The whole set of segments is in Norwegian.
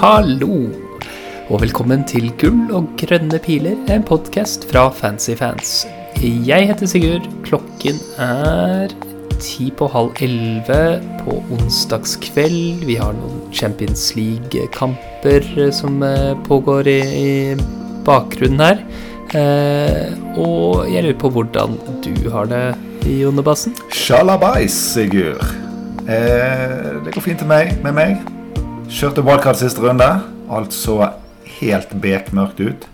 Hallo! Og velkommen til Gull og grønne piler, en podkast fra Fancy Fans. Jeg heter Sigurd. Klokken er ti på halv elleve på onsdagskveld. Vi har noen Champions League-kamper som eh, pågår i, bakgrunnen her. Eh, og jeg lurer på hvordan du har det, Jonebassen? Sjalabais, Sigurd. Eh, det går fint med meg. Kjørte wildcard siste runde. Alt så helt bekmørkt ut.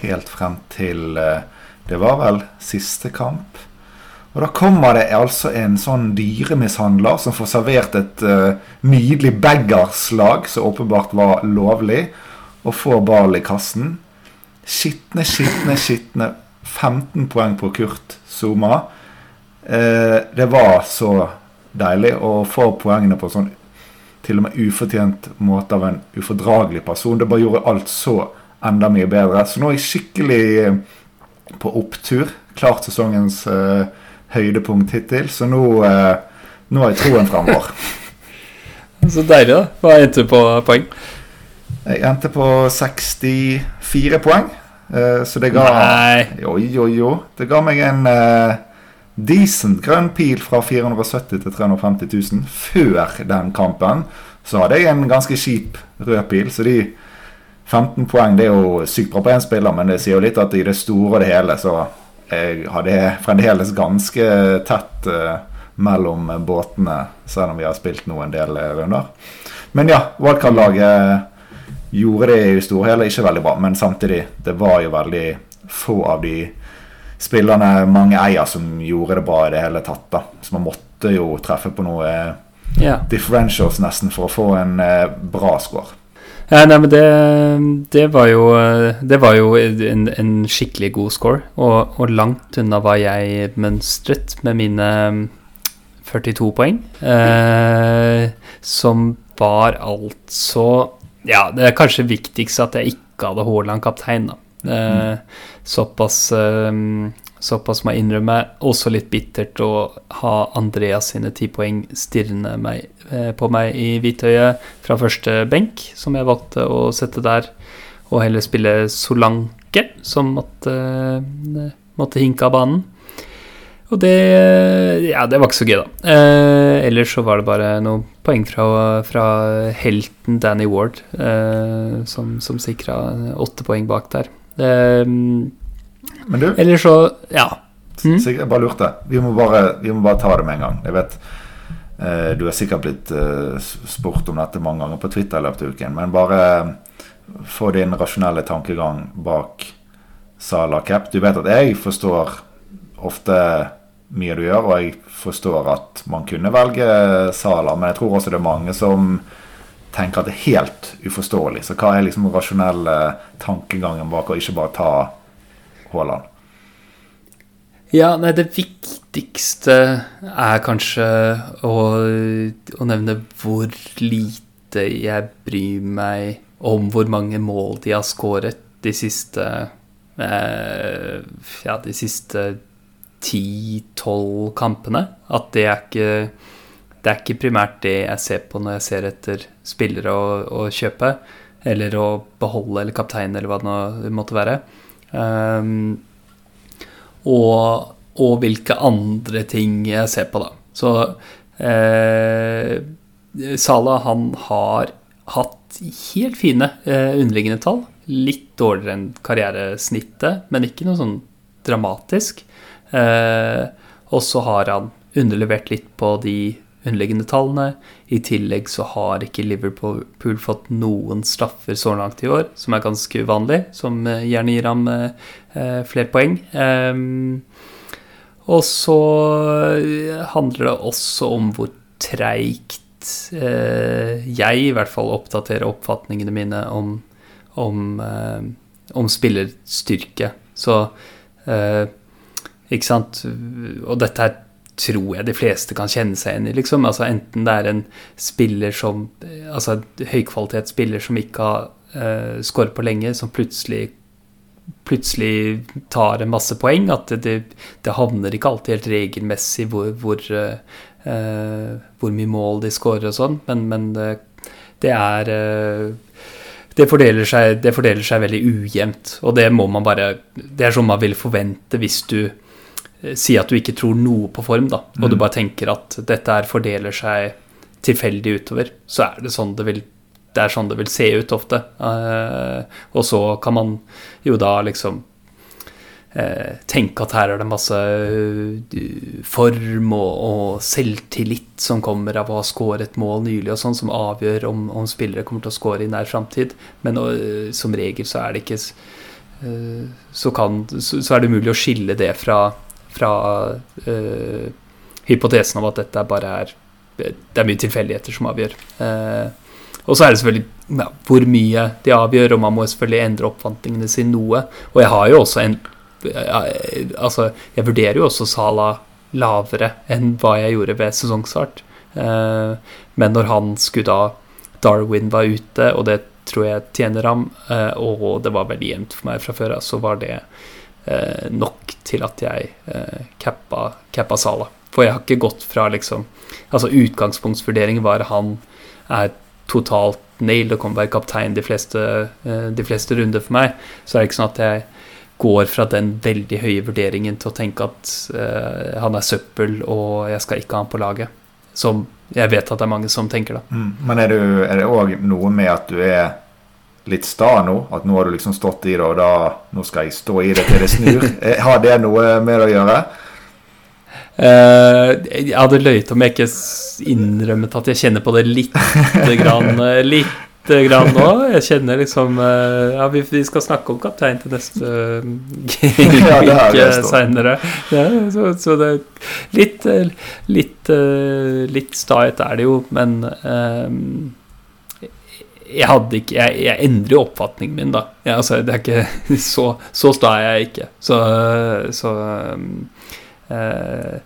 Helt frem til eh, Det var vel siste kamp. Og da kommer det altså en sånn dyremishandler som får servert et uh, nydelig baggerslag, som åpenbart var lovlig, og får ball i kassen. Skitne, skitne, skitne. 15 poeng på Kurt Zuma. Uh, det var så deilig å få poengene på sånn til og med ufortjent måte av en ufordragelig person. Det bare gjorde alt så enda mye bedre. Så nå er jeg skikkelig eh, på opptur. Klart sesongens uh, høydepunkt hittil. Så nå, uh, nå er troen fremover. så deilig, da. Hva endte du på poeng? Jeg endte på 64 poeng. Uh, så det ga Nei. Jo, jo, jo. Det ga meg en decent grønn pil fra 470 til 350 000 før den kampen. Så hadde jeg en ganske kjip rød pil, så de 15 poeng det er jo sykt bra på én spiller, men det sier jo litt at i det store og det hele så jeg hadde jeg fremdeles ganske tett uh, mellom båtene, selv om vi har spilt nå en del runder. Men ja, wildcard-laget gjorde det i det store og hele ikke veldig bra, men samtidig, det var jo veldig få av de spillerne mange eier som gjorde det bra i det hele tatt. da Så man måtte jo treffe på noe yeah. differentials nesten for å få en eh, bra score. Ja, nei, men det, det var jo, det var jo en, en skikkelig god score, og, og, langt unna hva jeg mønstret med mine 42 poeng. Eh, som var altså Ja, det er kanskje viktigst at jeg ikke hadde Haaland kaptein, da. Eh, såpass, eh, såpass må jeg innrømme. Også litt bittert å ha Andreas sine ti poeng stirrende meg, eh, på meg i hvitøyet fra første benk, som jeg valgte å sette der, og heller spille Solanke, som måtte, måtte hinke av banen. Og det Ja, det var ikke så gøy, da. Eh, ellers så var det bare noen poeng fra, fra helten Danny Ward, eh, som, som sikra åtte poeng bak der. Um, Men du Eller så Ja. Mm? Jeg bare lurte. Vi må bare, vi må bare, ta det med en gang. Jeg vet uh, Du har sikkert blitt uh, spurt om dette mange ganger på Twitter i løpet av uken, men bare uh, få din rasjonelle tankegang bak Sala Cap. Du vet at jeg forstår ofte mye du gjør, og jeg forstår at man kunne velge Sala, men jeg tror også det er mange som tenker at det er helt uforståelig. Så hva er liksom den rasjonelle tankegangen bak å ikke bare ta Haaland? Ja, nei, det viktigste er kanskje å, å, nevne hvor lite jeg bryr meg om hvor mange mål de har skåret de siste eh, Ja, de siste ti-tolv kampene. At det er ikke det er ikke primært det jeg ser på når jeg ser etter spillere å, å kjøpe, eller å beholde, eller kaptein, eller hva det nå måtte være. Um, og, og, hvilke andre ting jeg ser på, da. Så eh, Sala, han har hatt helt fine eh, underliggende tall. Litt dårligere enn karrieresnittet, men ikke noe sånn dramatisk. Eh, og så har han underlevert litt på de underliggende tallene. I tillegg så har ikke Liverpool fått noen straffer så langt i år, som er ganske uvanlig, som eh, gjerne gir ham eh, eh, flere poeng. Eh, og så handler det også om hvor treigt eh, jeg i hvert fall oppdaterer oppfatningene mine om, om, eh, om spillerstyrke. Så ikke sant Og dette er tror jeg de fleste kan kjenne seg igjen i. Liksom. Altså, enten det er en spiller som Altså en høykvalitetsspiller som ikke har uh, skåret på lenge, som plutselig plutselig tar en masse poeng. At det, det, det havner ikke alltid helt regelmessig hvor, hvor, uh, hvor, mye mål de skårer og sånn, men, men det er eh, det fordeler, seg, det fordeler seg veldig ujevnt, og det må man bare Det er sånn man vil forvente hvis du eh, sier at du ikke tror noe på form, da, og du Mm. bare tenker at dette her fordeler seg tilfeldig utover, så er det sånn det vil det er sånn det vil se ut ofte. Eh, og så kan man jo da liksom eh, tenke at her er det masse form og, og selvtillit som kommer av å ha skåret mål nylig, og sånn, som avgjør om, om spillere kommer til å skåre i nær framtid. Men og, som regel så er det ikke så, kan, så, så er det umulig å skille det fra, fra uh, hypotesen om at dette bare er Det er mye tilfeldigheter som avgjør. Uh, og så er det selvfølgelig ja, hvor mye de avgjør, og man må selvfølgelig endre oppfatningene sine noe. Og jeg har jo også en Altså, jeg vurderer jo også Sala lavere enn hva jeg gjorde ved sesongstart. Uh, men når han skulle da Darwin var ute, og det tror jeg tjener ham, og det var veldig jevnt for meg fra før av, så var det nok til at jeg eh, cappa, cappa Sala. For jeg har ikke gått fra liksom Altså utgangspunktsvurderingen var han er totalt nailed og kommer til å være kaptein de fleste, eh, de fleste runder for meg. Så er det ikke sånn at jeg går fra den veldig høye vurderingen til å tenke at eh, han er søppel og jeg skal ikke ha han på laget. Som jeg vet at det er mange som tenker, da. Mm. Men er, du, er det òg noe med at du er litt sta nå? At nå har du liksom stått i det, og da nå skal jeg stå i det til det snur? Eh, Har det noe med det å gjøre? Uh, jeg hadde løyet om jeg ikke innrømmet at jeg kjenner på det lite grann, litt lite grann nå. Jeg kjenner liksom uh, Ja, vi, vi skal snakke om kaptein til neste Ja, det uke seinere. Ja, så, så det litt Litt, litt stahet er det jo, men jeg ikke Jeg, jeg endrer jo oppfatningen min, da. Jeg, altså, det er ikke Så, så sta er jeg ikke. Så, så eh,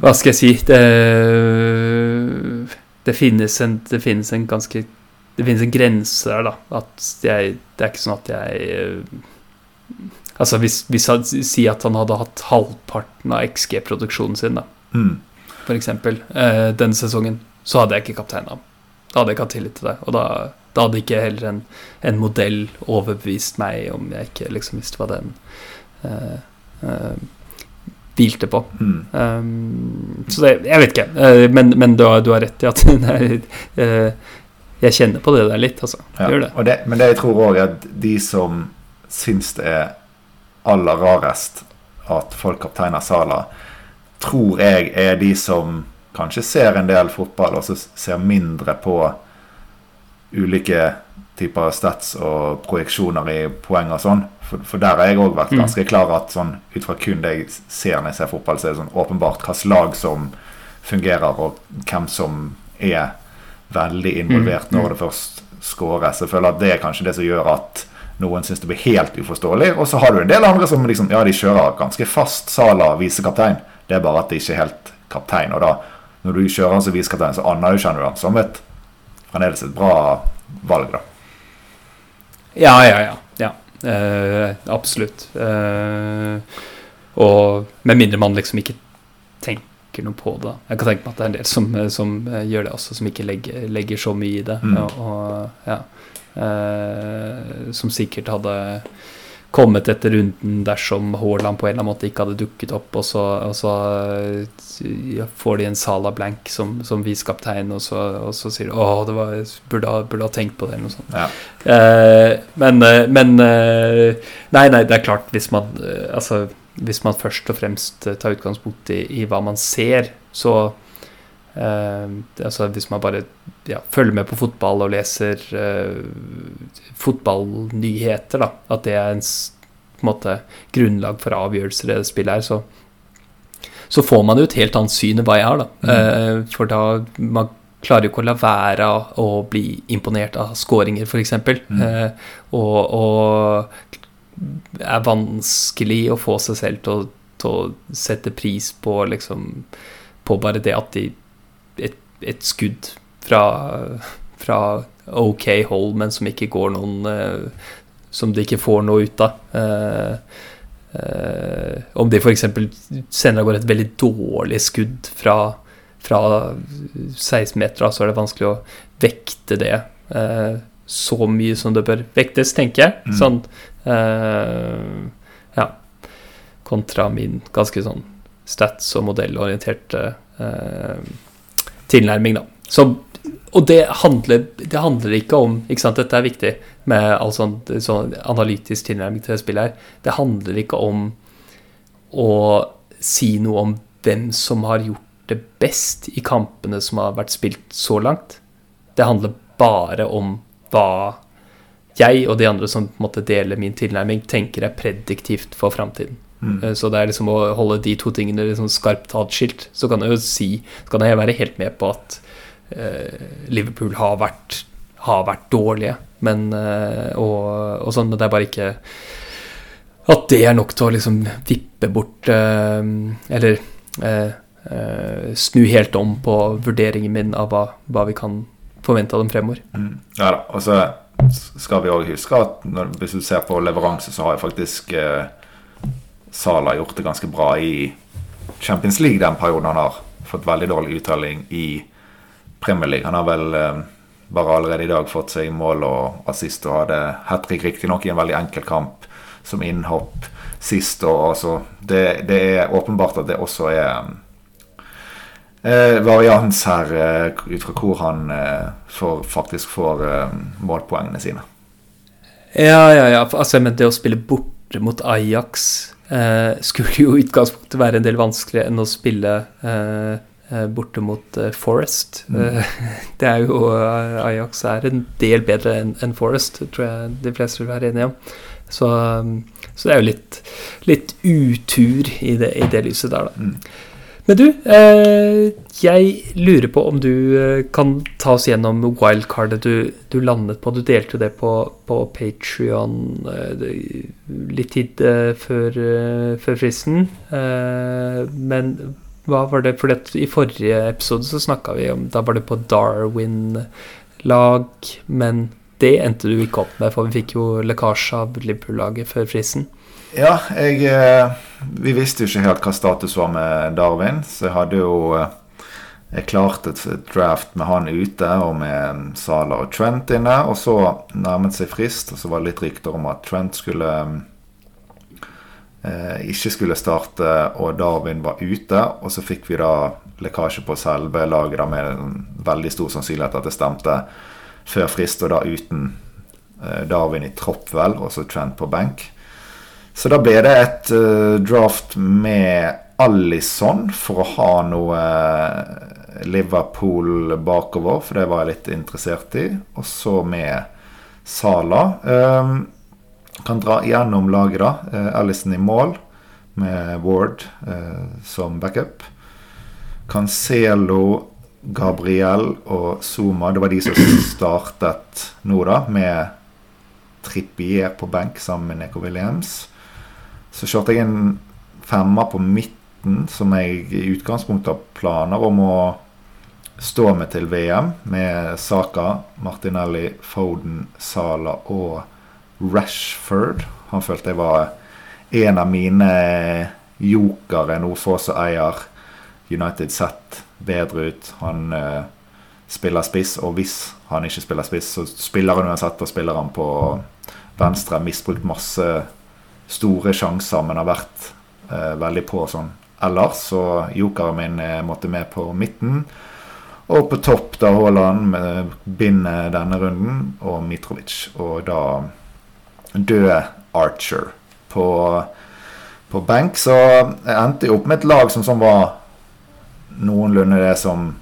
Hva skal jeg si Det, det, finnes en, det finnes en ganske Det finnes en grense der, da. At jeg Det er ikke sånn at jeg eh, Altså, hvis, hvis han Si at han hadde hatt halvparten av XG-produksjonen sin, da Mm. for eksempel, eh, denne sesongen, så hadde jeg ikke kapteina ham. Da hadde jeg ikke hatt tillit til det. Og da, da hadde ikke heller en, en modell overbevist meg om jeg ikke liksom visste hva den uh, uh, hvilte på. Mm. Um, så det, jeg vet ikke. Uh, men men du, har, du har rett i at eh, jeg kjenner på det der litt, altså. Ja. Gjør det. Det, men det jeg tror òg, er at de som syns det er aller rarest at folk kapteiner Sala, tror jeg er de som kanskje ser en del fotball, og så ser mindre på ulike typer stats og projeksjoner i poeng og sånn. For, for der har jeg òg vært Mm. ganske klar at sånn, ut fra kun det jeg ser når jeg ser fotball, så er det sånn åpenbart hvilket lag som fungerer, og hvem som er veldig involvert Mm. når det først skåres. Jeg føler at det er kanskje det som gjør at noen syns det blir helt uforståelig. Og så har du en del andre som liksom, ja, de kjører ganske fast Sala visekaptein. Det er bare at det ikke er helt kaptein. Og da, når du kjører han som visekaptein, så anerkjenner du han som et fremdeles et bra valg, da. Ja, ja, ja. ja. Eh, absolutt. Eh, og med mindre man liksom ikke tenker noe på det. Jeg kan tenke meg at det er en del som, eh, som eh, gjør det også, som ikke legger, legger så mye i det. Mm. Og, og, ja. Eh, som sikkert hadde kommet etter runden dersom Haaland på en eller annen måte ikke hadde dukket opp, og så, og så eh, ja, får de en Sala blank som, som visekaptein, og, så- og så sier de åh, det var, burde, ha, tenkt på det', eller noe sånt. Ja. Eh, men, eh, men eh, Nei, nei, det er klart, hvis man Altså, hvis man først og fremst tar utgangspunkt i, i hva man ser, så Altså, hvis man bare ja, følger med på fotball og leser eh, fotballnyheter, da, at det er en en måte grunnlag for avgjørelser i det spillet her, så så får man jo et helt annet syn enn hva jeg har, da. Eh, for da man klarer jo ikke å la være å bli imponert av skåringer, f.eks. Mm. Eh, og, og er vanskelig å få seg selv til å, til å sette pris på liksom På bare det at de Et, skudd fra, fra OK hold, men som ikke går noen eh, Som de ikke får noe ut av. Eh, eh, om de f.eks. sender av gårde et veldig dårlig skudd fra fra 16 meter, så er det vanskelig å vekte det så mye som det bør vektes, tenker jeg. Mm. Sånn Ja. Kontra min ganske sånn stats- og modellorienterte eh, tilnærming, da. Så, og det handler, det handler ikke om ikke sant, Dette er viktig med all sånn, sånn analytisk tilnærming til spillet her. Det handler ikke om å si noe om hvem som har gjort det best i kampene som har vært spilt så langt. Det handler bare om hva jeg og de andre som måte deler min tilnærming, tenker er prediktivt for framtiden. Mm. Eh, Så det er liksom å holde de to tingene liksom skarpt atskilt. Så kan jeg jo si Så kan jeg være helt med på at eh, Liverpool har vært, har vært dårlige, men eh, og, og sånn, men det er bare ikke at det er nok til å liksom vippe bort eh, Eller eh, eh, snu helt om på vurderingen min av hva, hva vi kan forvente av dem fremover. Mm. Ja da. Og så skal vi òg huske at når, hvis du ser på leveranse, så har jeg faktisk eh, Sala har gjort det ganske bra i Champions League den perioden han har fått veldig dårlig uttelling i Premier League. Han har vel eh, bare allerede i dag fått seg mål og assist og hadde hat trick riktignok i en veldig enkel kamp som innhopp sist. Og altså, det, det er åpenbart at det også er eh, varians her eh, ut fra hvor han eh, får, faktisk får eh, målpoengene sine. Ja, ja, ja. Altså, men det å spille borte mot Ajax skulle jo i utgangspunktet være en del vanskeligere enn å spille eh, eh, borte mot eh, Forest. Eh, det er jo eh, Ajax er en del bedre enn en Forest, tror jeg de fleste vil være enige om. Så, um, så det er jo litt, litt utur i det, i det lyset der, da. Mm. Men du, eh, jeg lurer på om du eh, kan ta oss gjennom wildcardet du, du landet på. Du delte jo det på, på Patrion litt tid eh, før, eh, før fristen. Eh, men hva var det? For I forrige episode så snakka vi om Da var det på Darwin-lag, men det endte du ikke opp med, for vi fikk jo lekkasje av Liverpool-laget før fristen. Ja, jeg eh, Vi visste jo ikke helt hva status var med Darwin, så jeg hadde jo eh, Jeg klarte et draft med han ute og med Salah og Trent inne. Og så nærmet seg frist, og så var det litt rykter om at Trent skulle eh, ikke skulle starte, og Darwin var ute. Og så fikk vi da lekkasje på selve laget da, med veldig stor sannsynlighet at det stemte før frist, og da uten eh, Darwin i tropp, vel, og så Trent på benk. Så da ble det et uh, draft med Alison for å ha noe uh, Liverpool bakover, for det var jeg litt interessert i. Og så med Sala. Um, kan dra gjennom laget, da. Uh, Alison i mål med Ward som backup. Cancelo, Gabriel og Zuma. Det var de som startet nå, da, med Trippier på benk sammen med Neko Williams. Så kjørte jeg en femmer på midten, som jeg i utgangspunktet har planer om å stå med til VM, med Saka, Martinelli, Foden, Sala og Rashford. Han følte jeg var en av mine jokere nå få som eier United sett bedre ut. Han eh, spiller spiss, og hvis han ikke spiller spiss, så spiller han uansett, og spiller han på venstre. Misbrukt masse store sjanser, men har vært eh, veldig på sånn ellers. Så jokeren min eh, måtte med på midten. Og på topp da Haaland med bindet denne runden, og Mitrovic. Og da døde Archer på, på benk. Så jeg endte opp med et lag som sånn var noenlunde det som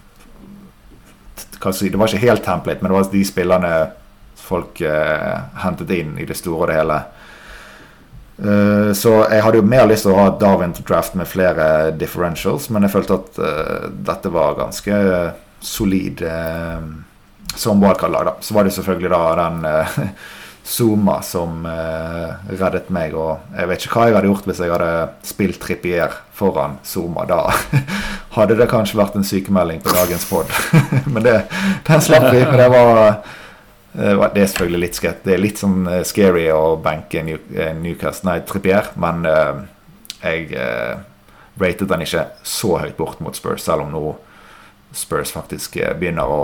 Det var ikke helt template, men det var de spillerne folk eh, hentet inn i det store og det hele. Uh, så jeg hadde jo mer lyst til å ha et Darwin to draft med flere differentials, men jeg følte at uh, dette var ganske solid uh, som wildcard-lag. da Så var det selvfølgelig da den Zuma som reddet meg. Og jeg vet ikke hva jeg hadde gjort hvis jeg hadde spilt Trippier foran Zuma. Da hadde det kanskje vært en sykemelding på dagens pod. men det, den slapp vi. Men det var det er selvfølgelig litt, det er litt sånn scary å banke Newcastle, nei, Trippier, men uh, jeg uh, ratet den ikke så høyt bort mot Spurs, selv om nå Spurs faktisk eh, begynner å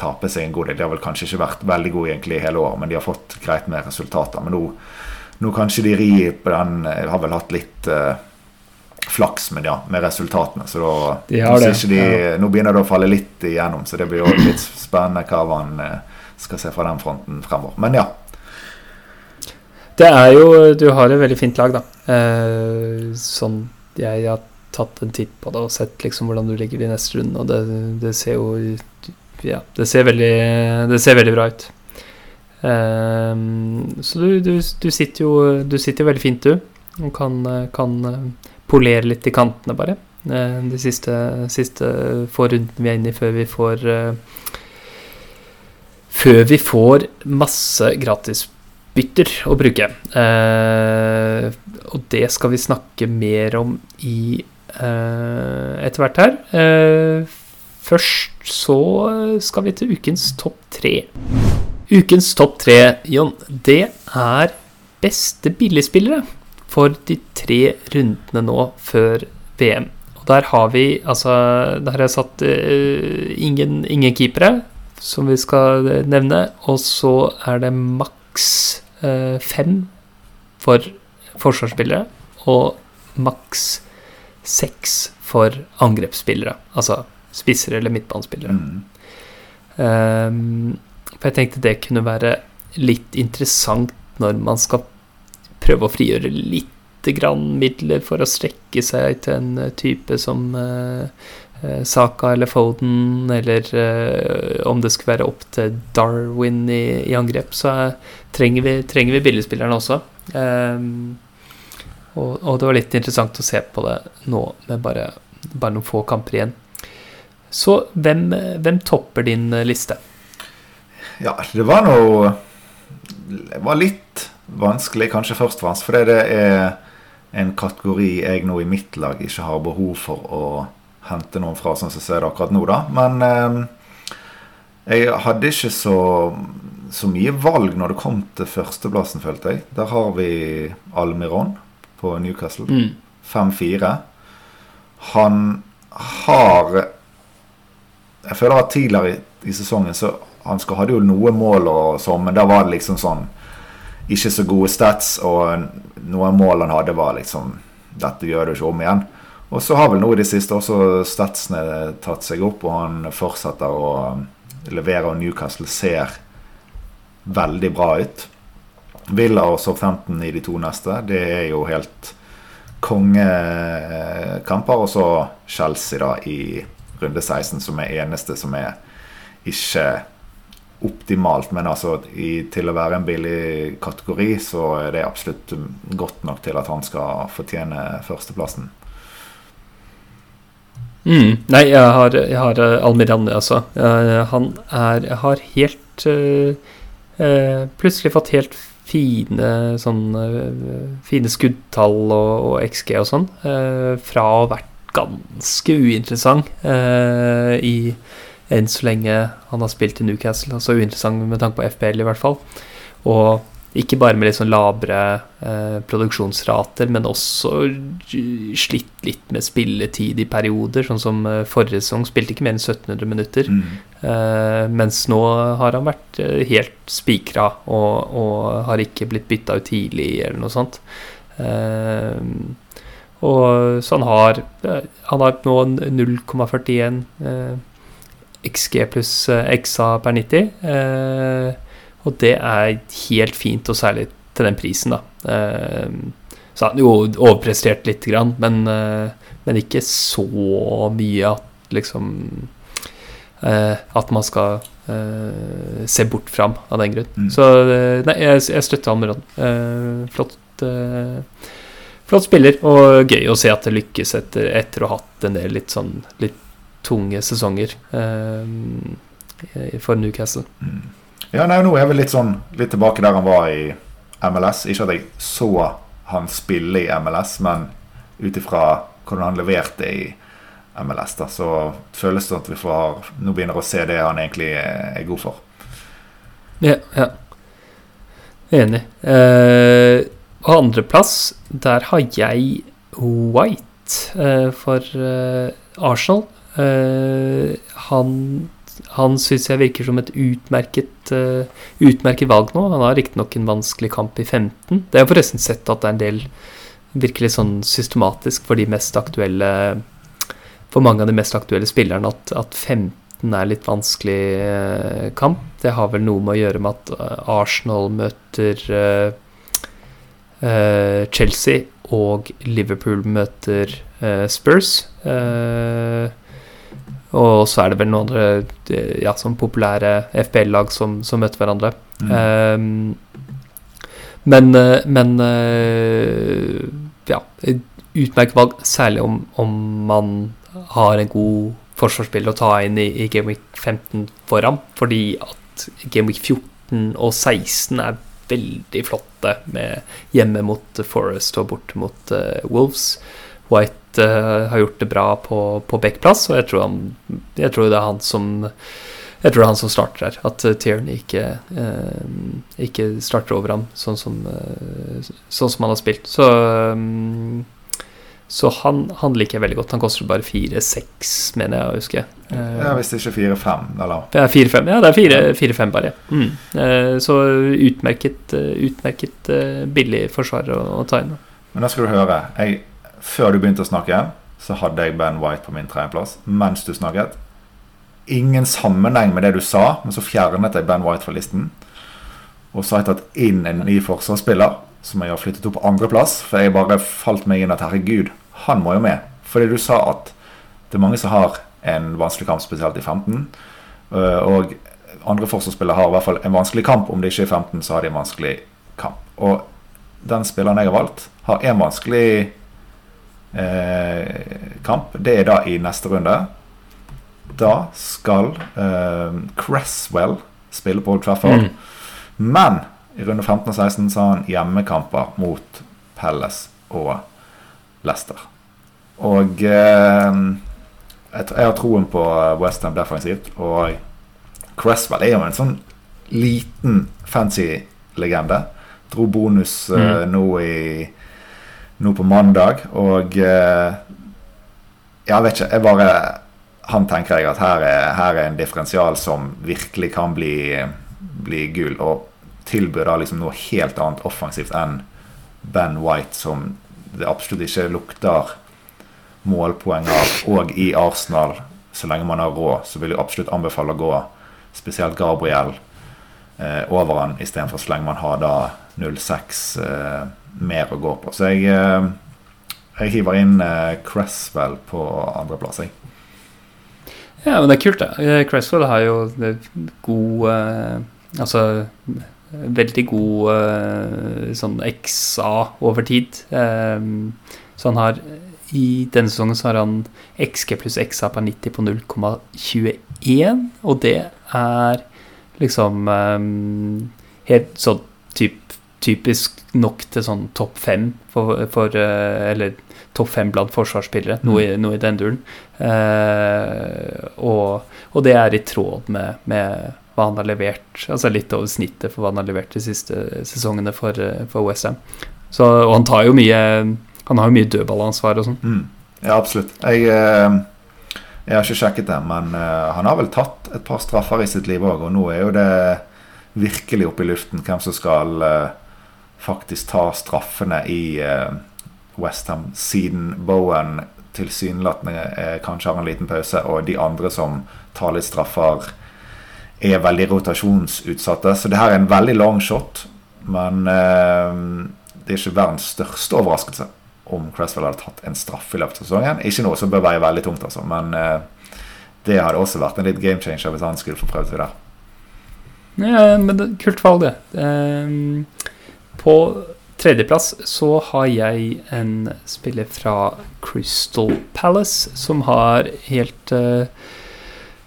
tape seg en god del. De har vel kanskje ikke vært veldig gode egentlig hele året, men de har fått greit med resultater. Men nå, nå kanskje de rir på den eh, Har vel hatt litt uh, flaks med, ja, med resultatene. Så da de det, de, ja. nå begynner det å falle litt igjennom, så det blir jo litt spennende hva man skal se fra den fronten fremover. Men ja. Det er jo Du har et veldig fint lag, da. Eh, sånn jeg har tatt en titt på det og sett liksom hvordan du ligger de neste rundene, og det, det, ser jo Ja, det ser veldig, det ser veldig bra ut. Um, så du, du, du, sitter jo Du sitter veldig fint, du. Og kan, kan polere litt i kantene, bare. De siste, siste få rundene vi er inne i før vi får uh, Før vi får masse gratis bytter å bruke. Uh, og det skal vi snakke mer om i uh, etter hvert her. Uh, først så skal vi til ukens topp tre. Ukens topp tre, Jon, det er beste billigspillere for de tre rundene nå før VM. Og der har vi altså Der har jeg satt ingen, ingen keepere, som vi skal nevne. Og så er det maks Eh, fem for forsvarsspillere og maks seks for angrepsspillere. Altså spisser eller midtbanespillere. Mm. Um, for jeg tenkte det kunne være litt interessant når man skal prøve å frigjøre litt grann midler for å strekke seg til en type som uh, Eh, Saka eller Foden, eller uh, om det skulle være opp til Darwin i, i angrep, så trenger vi, trenger vi billigspillerne også. Um, og, og, det var litt interessant å se på det nå med bare, bare noen få kamper igjen. Så hvem, hvem, topper din liste? Ja, det var noe Det var litt vanskelig, kanskje først fremst, fordi det er en kategori jeg nå i mitt lag ikke har behov for å hente noen fra, sånn som jeg ser det akkurat nå, da. Men eh, jeg hadde ikke så, så, mye valg når det kom til førsteplassen, følte jeg. Der har vi Almiron på Newcastle. Mm. 5-4. Han har Jeg føler at tidligere i, i sesongen så han skal, hadde jo noe mål og sånn, men da var det liksom sånn Ikke så gode stats, og noen mål han hadde, var liksom Dette gjør du ikke om igjen. Og så har vel nå i det siste også statsene tatt seg opp, og han fortsetter å um, levere, og Newcastle ser veldig bra ut. Villa og Southampton i de to neste, det er jo helt kongekamper. Og så Chelsea da i runde 16, som er eneste som er ikke optimalt. Men altså i, til å være en billig kategori, så er det absolutt godt nok til at han skal fortjene førsteplassen. Mm. Nei, jeg har, jeg har uh, Almirante, altså. Uh, han er Jeg har helt uh, Plutselig fått helt fine sånn Fine skuddtall og, og, XG og sånn. fra å ha vært ganske uinteressant i enn så lenge han har spilt i Newcastle. Altså uinteressant med tanke på FPL, i hvert fall. Og ikke bare med litt sånn labre eh, produksjonsrater, men også slitt litt med spilletid i perioder. Sånn som eh, forrige sesong spilte ikke mer enn 1700 minutter. Mm. Eh, mens nå har han vært eh, helt spikra og, og, har ikke blitt bytta ut tidlig eller noe sånt. Eh, og så han har eh, Han har nå 0,41 XG pluss XA per 90. Eh, og det er helt fint, og særlig til den prisen, da. Eh, så han jo overprestert lite grann, men, eh, men, ikke så mye at liksom eh, At man skal se bort fram av den grunn. Mm. Så nei, jeg, jeg støtter Almiron. flott. Flott spiller, og gøy å se at det lykkes etter, etter å ha hatt en del litt sånn litt tunge sesonger for Newcastle. Mm. Ja, nei, nå er vi litt sånn litt tilbake der han var i MLS. Ikke at jeg så han spille i MLS, men ut ifra hvordan han leverte i MLS, da, så føles det at vi får nå begynner å se det han egentlig er god for. Ja, ja. Enig. Eh, på andreplass, der har jeg White eh, for eh, Arsenal. Uh, han han syns jeg virker som et utmerket, uh, utmerket valg nå. Han har riktignok en vanskelig kamp i 15. Det har forresten sett at det er en del virkelig sånn systematisk for de mest aktuelle For mange av de mest aktuelle spillerne at, at 15 er litt vanskelig uh, kamp. Det har vel noe med å gjøre med at Arsenal møter Chelsea og Liverpool møter Spurs. Uh, og så er det vel noen andre eh, ja, sånn populære FBL-lag som, som, møter hverandre. Mm. Um, men, eh, men uh, ja, utmerket valg, særlig om, om, man har en god forsvarsspiller å ta inn i, i Game Week 15 foran, fordi at Game Week 14 og 16 er veldig flotte med hjemme mot Forest og borte mot uh, Wolves. White uh, har gjort det bra på, på backplass, og jeg tror, han, jeg tror, det er han som jeg tror det er han som starter her. At uh, Tierney ikke, uh, ikke starter over ham sånn som, sånn som han har spilt. Så, så han, han, liker jeg veldig godt. Han koster bare 4-6, mener jeg å huske. ja, Hvis det ikke er 4-5, eller? Ja, 4-5, ja, det er 4-5 bare. Mm. så utmerket, utmerket billig forsvar å, å ta inn. Men da skal du høre. Jeg før du begynte å snakke, så hadde jeg Ben White på min tredjeplass mens du snakket. Ingen sammenheng med det du sa, men så fjernet jeg Ben White fra listen. Og så har jeg tatt inn en ny forsvarsspiller som jeg har flyttet opp på andreplass. For jeg bare falt meg inn at herregud, han må jo med. Fordi du sa at det er mange som har en vanskelig kamp, spesielt i 15. Øh, og andre forsvarsspillere har i hvert fall en vanskelig kamp. Om det ikke er 15, så har de en vanskelig kamp. Og den spilleren jeg har valgt, har en vanskelig eh, kamp. Det er da i neste runde. Da skal eh, Cresswell spille på Old Trafford. Mm. Men i runde 15 og 16 så har han hjemmekamper mot Pelles og Leicester. Og eh, jeg har troen på Westham defensivt. Og Cresswell er jo en sånn liten fancy legende. Dro bonus mm. uh, nå i nå på mandag. Og eh, jeg vet ikke. Jeg bare Han tenker jeg at her er, her er en differensial som virkelig kan bli, bli gull. Og tilbyr da liksom noe helt annet offensivt enn Ben White, som det absolutt ikke lukter målpoeng av. Og i Arsenal, så lenge man har råd, så vil jeg absolutt anbefale å gå spesielt Gabriel eh, over han, istedenfor så lenge man har da 06 eh, mer å gå på. Så jeg, eh, jeg hiver inn eh, Cresswell på andreplass, jeg. Ja, men det er kult, det. Eh, Cresswell har jo god Altså veldig god sånn XA over tid. Så han har i denne sesongen så har han XG pluss XA på 90 på 0,21, og det er liksom helt sånn typ typisk nok til sånn topp fem for, for uh, Eller topp fem blant forsvarsspillere, noe, i, mm. noe i den duren. Eh, og, og, det er i tråd med, med, hva han har levert, altså litt over snittet for hva han har levert de siste sesongene for, uh, for Westham. Og han tar jo mye Han har jo mye dødballansvar og sånn. Mm. Ja, absolutt. Jeg, jeg, har ikke sjekket det, men han har vel tatt et par straffer i sitt liv òg, og nå er jo det virkelig oppe i luften hvem som skal faktisk ta straffene i uh, Westham, siden Bowen tilsynelatende eh, kanskje har en liten pause, og de andre som tar litt straffer, er veldig rotasjonsutsatte. Så det her er en veldig long shot, men uh, det er ikke verdens største overraskelse om Cresswell hadde tatt en straffe i løpet av sesongen. Ikke noe som bør være veldig tungt, altså, men det hadde også vært en litt game changer hvis han skulle få prøvd seg der. Ja, men det, kult valg, det. Um på tredjeplass så har jeg en spiller fra Crystal Palace som har helt uh,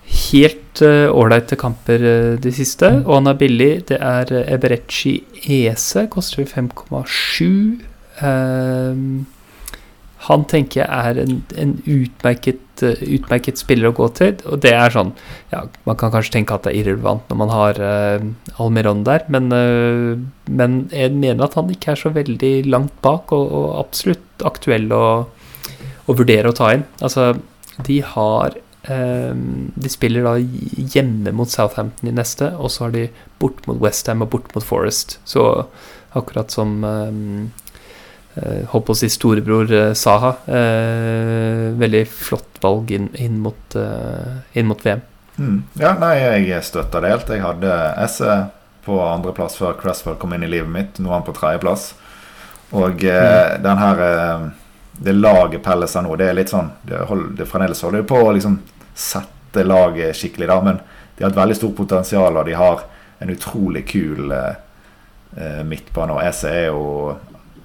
Helt ålreite uh, kamper uh, de siste, og han er billig. Det er Eberechi Ese, koster 5,7. Uh, han tenker jeg er en, en utmerket, uh, utmerket, spiller å gå til. Og det er sånn ja, Man kan kanskje tenke at det er irrelevant når man har uh, Almiron der, men, uh, men, jeg mener at han ikke er så veldig langt bak, og, og absolutt aktuell å, å, vurdere å ta inn. Altså, de har de spiller da hjemme mot Southampton i neste, og så har de bort mot Westham og bort mot Forest. Så akkurat som um, Holdt på å si storebror uh, Saha. Uh, veldig flott valg inn, inn, mot, inn mot, VM. Mm. Ja, nei, jeg støtter det helt. Jeg hadde Esse på andreplass før Cresswell kom inn i livet mitt. Nå er han på tredjeplass. Og mm. den her det laget Pelles har nå, det er litt sånn Det, hold, det fremdeles holder på å liksom sette laget skikkelig, da. Men de har et veldig stort potensial, og de har en utrolig kul eh, eh midtbane. Og EC er jo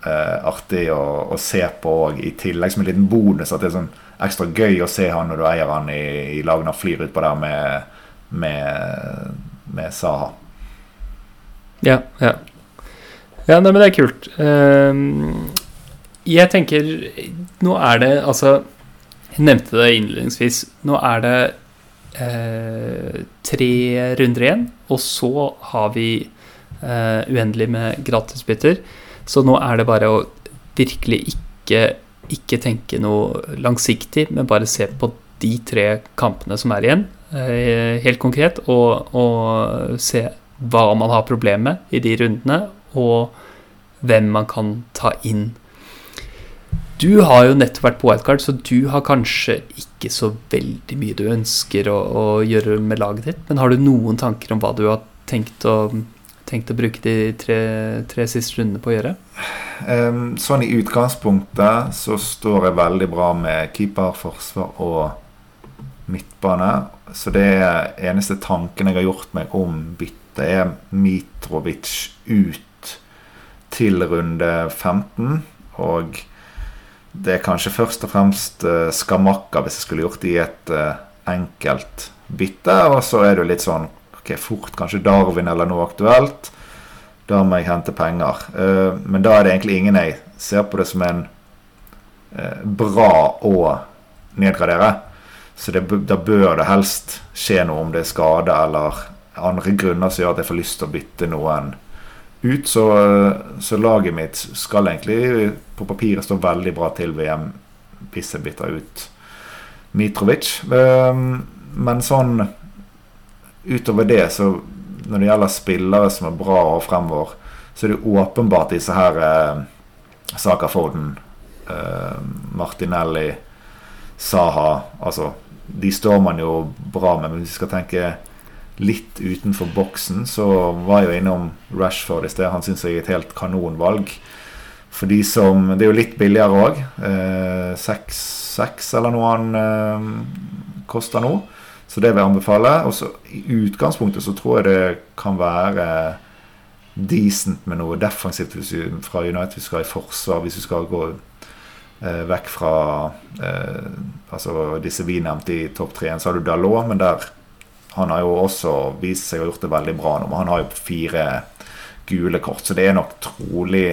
eh, artig å, å, se på òg, i tillegg som en liten bonus. At det er sånn ekstra gøy å se han når du eier han i, i lag når han flyr utpå der med, med, med Saha. Ja, ja. Ja, nei, men det er kult. Um, jeg tenker Nå er det altså Jeg nevnte det innledningsvis. Nå er det eh, tre runder igjen, og så har vi eh, uendelig med gratisbytter. Så nå er det bare å virkelig ikke, ikke tenke noe langsiktig, men bare se på de tre kampene som er igjen, eh, helt konkret, og, og se hva man har problemer med i de rundene, og hvem man kan ta inn du har jo nettopp vært på wildcard, så du har kanskje ikke så veldig mye du ønsker å, å gjøre med laget ditt. Men har du noen tanker om hva du har tenkt å, tenkt å bruke de tre, tre, siste rundene på å gjøre? Um, sånn i utgangspunktet så står jeg veldig bra med keeper, forsvar og midtbane. Så det eneste tanken jeg har gjort meg om bytte, er Mitrovic ut til runde 15. Og det er kanskje først og fremst uh, skamakka hvis jeg skulle gjort det i et uh, enkelt bytte. Og så er det jo litt sånn ok, fort kanskje Darwin eller noe aktuelt. Da må jeg hente penger. Uh, men da er det egentlig ingen jeg ser på det som en bra å nedgradere. Så det, da bør det helst skje noe om det er skade eller andre grunner som gjør at jeg får lyst til å bytte noen ut. Så, så, laget mitt skal egentlig på papiret stå veldig bra til VM hvis jeg bytter ut Mitrovic. Men sånn utover det, så når det gjelder spillere som er bra og fremover, så er det åpenbart disse her eh, Saka Foden, eh, Martinelli, Saha Altså, de står man jo bra med, men hvis vi skal tenke litt utenfor boksen, så var jeg jo innom Rashford i sted. Han syns jeg er et helt kanonvalg. For de som Det er jo litt billigere òg. Eh, 6 eller noe han eh, koster nå. Så det vil jeg anbefale. Og så i utgangspunktet så tror jeg det kan være decent med noe defensivt hvis vi, fra United skal i forsvar. Hvis vi skal gå eh, vekk fra eh, altså disse vi nevnte i topp tre, så har du Dalot, men der han har jo også vist seg å ha gjort det veldig bra nå. Han har jo fire gule kort, så det er nok trolig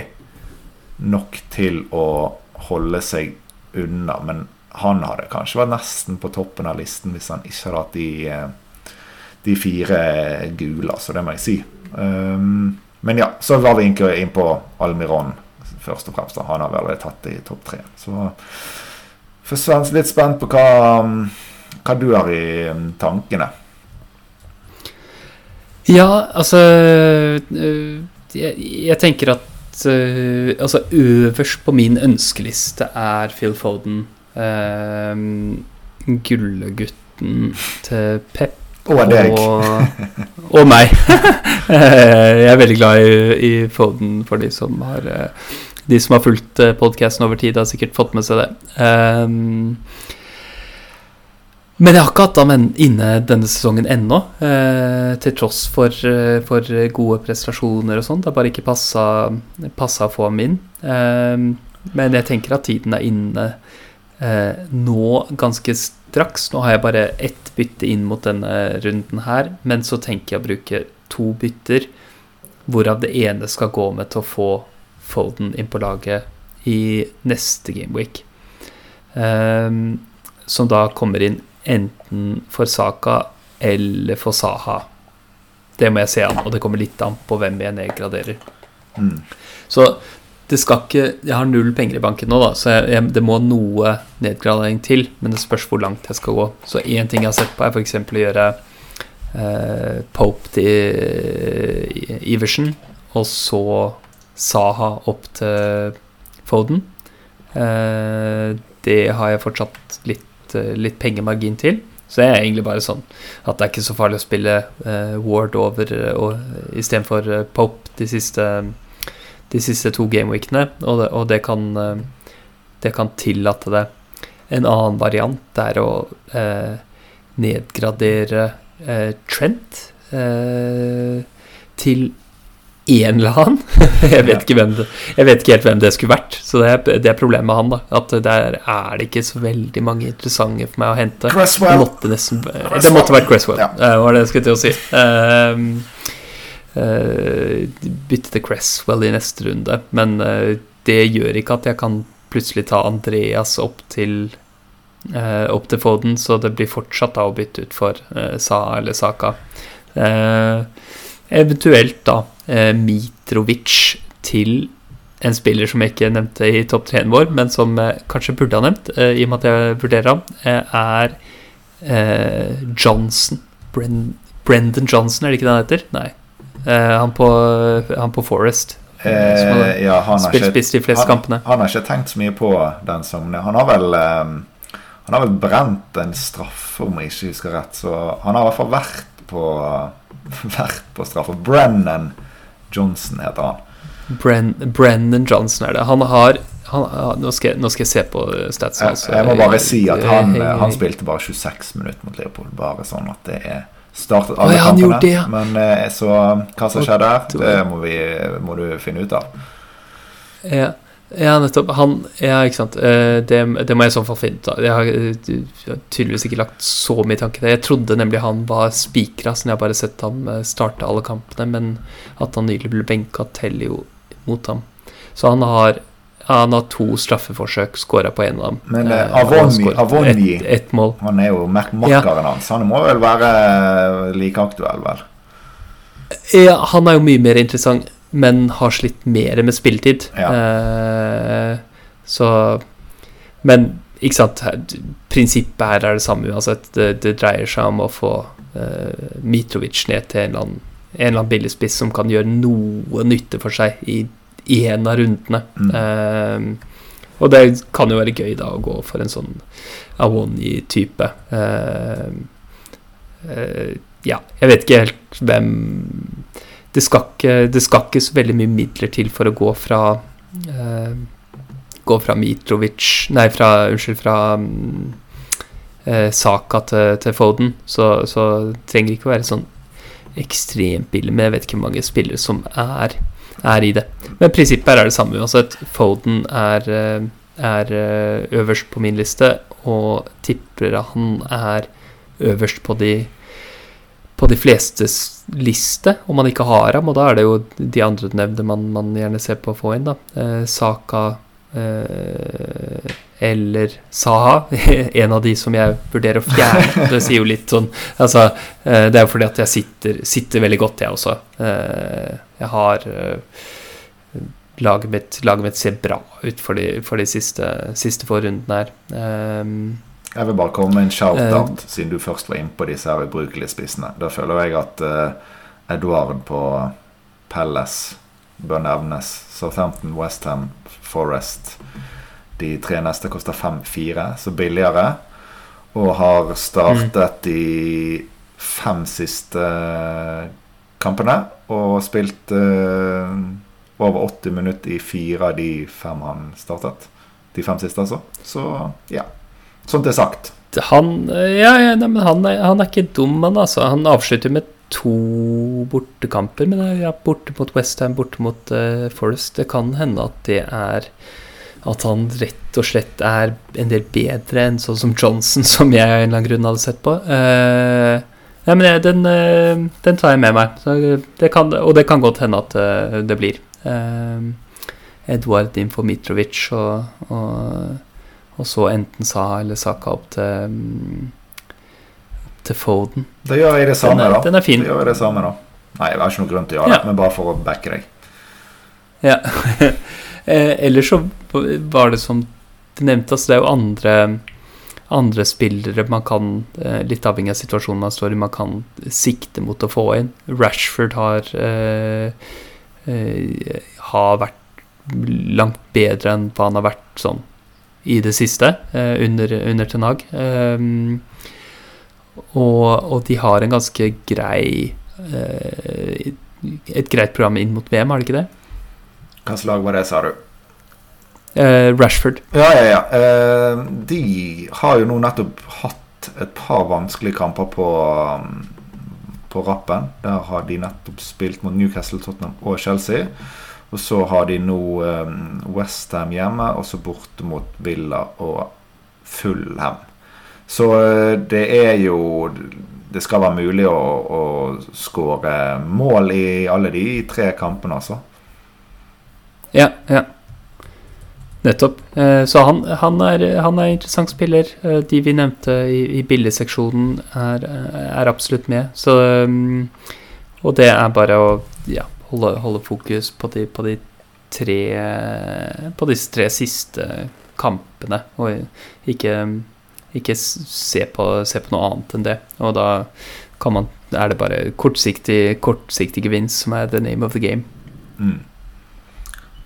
nok til å holde seg unna. Men han hadde kanskje vært nesten på toppen av listen hvis han ikke hadde hatt de, eh, de fire gule, så det må jeg si. Um, men ja, så var vi inn på Almiron først og fremst. Han har vel tatt det i topp tre. Så for litt spent på hva, hva du har i tankene. Ja, altså øh, jeg, jeg tenker at uh, Altså, øverst på min ønskeliste er Phil Foden. Uh, Gullegutten til Pep. Og. Og, og meg. jeg er veldig glad i, i, Foden for de som har De som har fulgt podkasten over tid, har sikkert fått med seg det. Um, men jeg har ikke hatt ham inne denne sesongen ennå, eh, til tross for, eh, for, gode prestasjoner og sånn. Det har bare ikke passa, passa å få ham inn. Eh, men jeg tenker at tiden er inne eh, nå ganske straks. Nå har jeg bare ett bytte inn mot denne runden her, men så tenker jeg å bruke to bytter, hvorav det ene skal gå med til å få Folden inn på laget i neste gameweek. Um, som da kommer inn enten for Saka eller for Saha. Det må jeg se an, og det kommer litt an på hvem jeg nedgraderer. Mm. Så det skal ikke Jeg har null penger i banken nå, da, så jeg, jeg, det må noe nedgradering til. Men det spørs hvor langt jeg skal gå. Så én ting jeg har sett på, er f.eks. å gjøre eh, Pope til Iversen, og så Saha opp til Foden. Eh, det har jeg fortsatt litt, eh, litt pengemargin til. Så jeg er egentlig bare sånn at det er ikke så farlig å spille eh, Ward over uh, istedenfor uh, Pope de siste, de siste to gameweekene, og det, og det kan uh, det kan tillate det. En annen variant er å eh, nedgradere Trent til en eller annen. jeg, vet ikke hvem det, jeg vet ikke helt hvem det skulle vært. Så det er, det er problemet med han. da At der er det ikke så veldig mange interessante for meg å hente. Cresswell. Det måtte, nesten, det måtte vært Cresswell, ja. uh, var det jeg skulle til å si. Uh, bytte til Cresswell i neste runde. Men uh, det gjør ikke at jeg kan plutselig ta Andreas opp til Opp til Foden, så det blir fortsatt da å bytte ut for Sa eller Saka. eventuelt da eh, Mitrovic til en spiller som jeg ikke nevnte i topp tre-en vår, men som kanskje burde ha nevnt, eh, i og med at jeg vurderer ham, eh, er eh, Johnson. Bren Brendan Johnson, er det ikke det han heter? Nei. Eh, han, på, han på Forest. Eh, ja, han har, ikke, han, han har ikke tenkt så mye på den som Han har vel Han har vel brent en straffe, om jeg ikke husker rett. Så han har i hvert fall vært på Vært på straffe. Brennan Johnson heter han. Bren, Brennan Johnson er det. Han har han, nå, skal nå, skal jeg, se på statsen Altså. Jeg, jeg, må bare si at han, han, spilte bare 26 minutter mot Liverpool. Bare sånn at det er startet alle oh, kampene. Det, ja. Men eh, så hva som skjer der, det må, vi, må, du finne ut av. Ja, ja nettopp. Han Ja, ikke sant. Eh, det, det må jeg i så fall finne ut av. Jeg har, tydeligvis ikke lagt så mye tanke til. Jeg trodde nemlig han var spikra, siden jeg har bare sett ham eh, starte alle kampene, men at han nylig ble benka, teller jo mot ham. Så han har han har to straffeforsøk, skåra på én av dem. Men eh, Avoni, Avoni et, et mål. han er jo makkeren hans. Han må vel være like aktuell, vel? Ja, han er jo mye mer interessant, men har slitt mer med spilletid. Ja. Eh, så Men ikke sant, prinsippet her er det samme uansett. Det, det dreier seg om å få eh, Mitrovic ned til en eller annen en eller annen billigspiss som kan gjøre noe nytte for seg i i en av rundene. Mm. Uh, og det kan jo være gøy da å gå for en sånn Awoni-type. Uh, uh, ja, jeg vet ikke helt hvem det skal, ikke, det skal ikke så veldig mye midler til for å gå fra uh, Gå fra Mitrovic Nei, fra Unnskyld, fra Saka til, til Foden. Så, så trenger det ikke å være sånn ekstremt billig. Men jeg vet ikke hvor mange spillere som er er i det. Men prinsippet er det samme uansett. Foden er, eh, er eh, øverst på min liste, og tipper han er øverst på de på de flestes liste, om man ikke har ham. Og da er det jo de andre nevnte man, man, gjerne ser på å få inn. da. Eh, Saka eh, eller Saha. en av de som jeg vurderer å fjerne. Det sier jo litt sånn altså, eh, Det er jo fordi at jeg sitter, sitter veldig godt, jeg også. Eh, jeg har uh, laget, mitt, laget mitt ser bra ut for de, for de siste, siste få rundene her. Um, jeg vil bare komme med en shout-out, uh, siden du først var inne på disse her ubrukelige spissene. Da føler jeg at uh, Edward på Pelles bør nevnes. Southampton, Westham, Forest. De tre neste koster 5-4, så billigere. Og har startet mm. de fem siste kampene. Og spilt uh, over 80 minutter i fire av de fem han startet. De fem siste, altså. Så ja. Sånt er sagt. Han, ja, ja nei, han, er, han er ikke dum, han altså. Han avslutter med to bortekamper. Men ja, borte mot Westham, borte mot uh, Forest. Det kan hende at det er at han rett og slett er en del bedre enn sånn som Johnson, som jeg av en eller annen grunn hadde sett på. Uh, ja, men den, eh, den, tar jeg med meg. Det kan, og det kan godt hende at eh, det blir. Eduard innenfor Mitrovic, og, og, og, så enten Saha eller Saka opp til, til Foden. Da gjør jeg det samme, den er, da. Den er fin. Da gjør jeg det samme, da. Nei, det er ikke noen grunn til å gjøre det, men bare for å backe deg. Ja. Ellers så var det som du nevnte, altså det er jo andre andre spillere man kan, eh, litt avhengig av situasjonen man står i, man kan sikte mot å få inn. Rashford har eh, eh, har vært langt bedre enn hva han har vært sånn i det siste, eh, under, under Ten Hag. Um, og, og, de har en ganske grei eh, Et greit program inn mot VM, har de ikke det? Hvilket lag var det, sa du? Eh, Rashford. Ja, ja, ja. Eh, de har jo nå nettopp hatt et par vanskelige kamper på, um, på rappen. Der har de nettopp spilt mot Newcastle, Tottenham og Chelsea. Og så har de nå eh, Westham hjemme, og så borte mot Villa og Fullham. Så uh, det er jo Det skal være mulig å, å skåre mål i alle de tre kampene, altså. Ja, ja. Nettopp. Eh, så han, han, er, han er interessant spiller. Eh, de vi nevnte i, i billigseksjonen, er, er, absolutt med. Så, mm, og det er bare å ja, holde, holde, fokus på de, på de tre På disse tre siste kampene, og ikke, ikke se, på, se, på, noe annet enn det. Og da man, er det bare kortsiktig, kortsiktig gevinst som er the name of the game. Mm.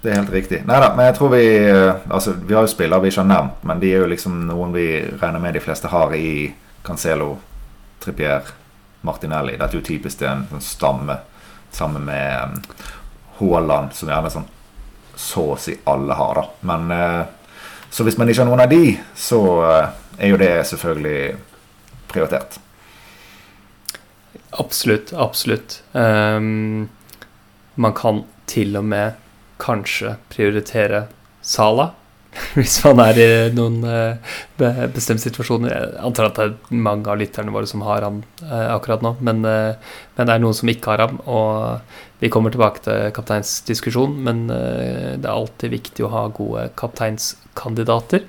Det er helt riktig. Nei da, men jeg tror vi eh, Altså, vi har jo spillere vi ikke har nevnt, men de er jo liksom noen vi regner med de fleste har i Cancelo, Trippier, Martinelli. Dette er jo typisk en sånn stamme sammen med um, Haaland, som gjerne sånn så å si alle har, da. Men uh, så hvis man ikke har noen av de, så er jo det selvfølgelig prioritert. Absolutt, absolutt. Um, man kan til og med kanskje prioritere Sala. Hvis man er i noen uh, bestemte situasjoner. Jeg antar at det er mange av lytterne våre som har ham uh, akkurat nå. Men, uh, men, det er noen som ikke har ham. Og vi kommer tilbake til kapteinsdiskusjon, men det er alltid viktig å ha gode kapteinskandidater.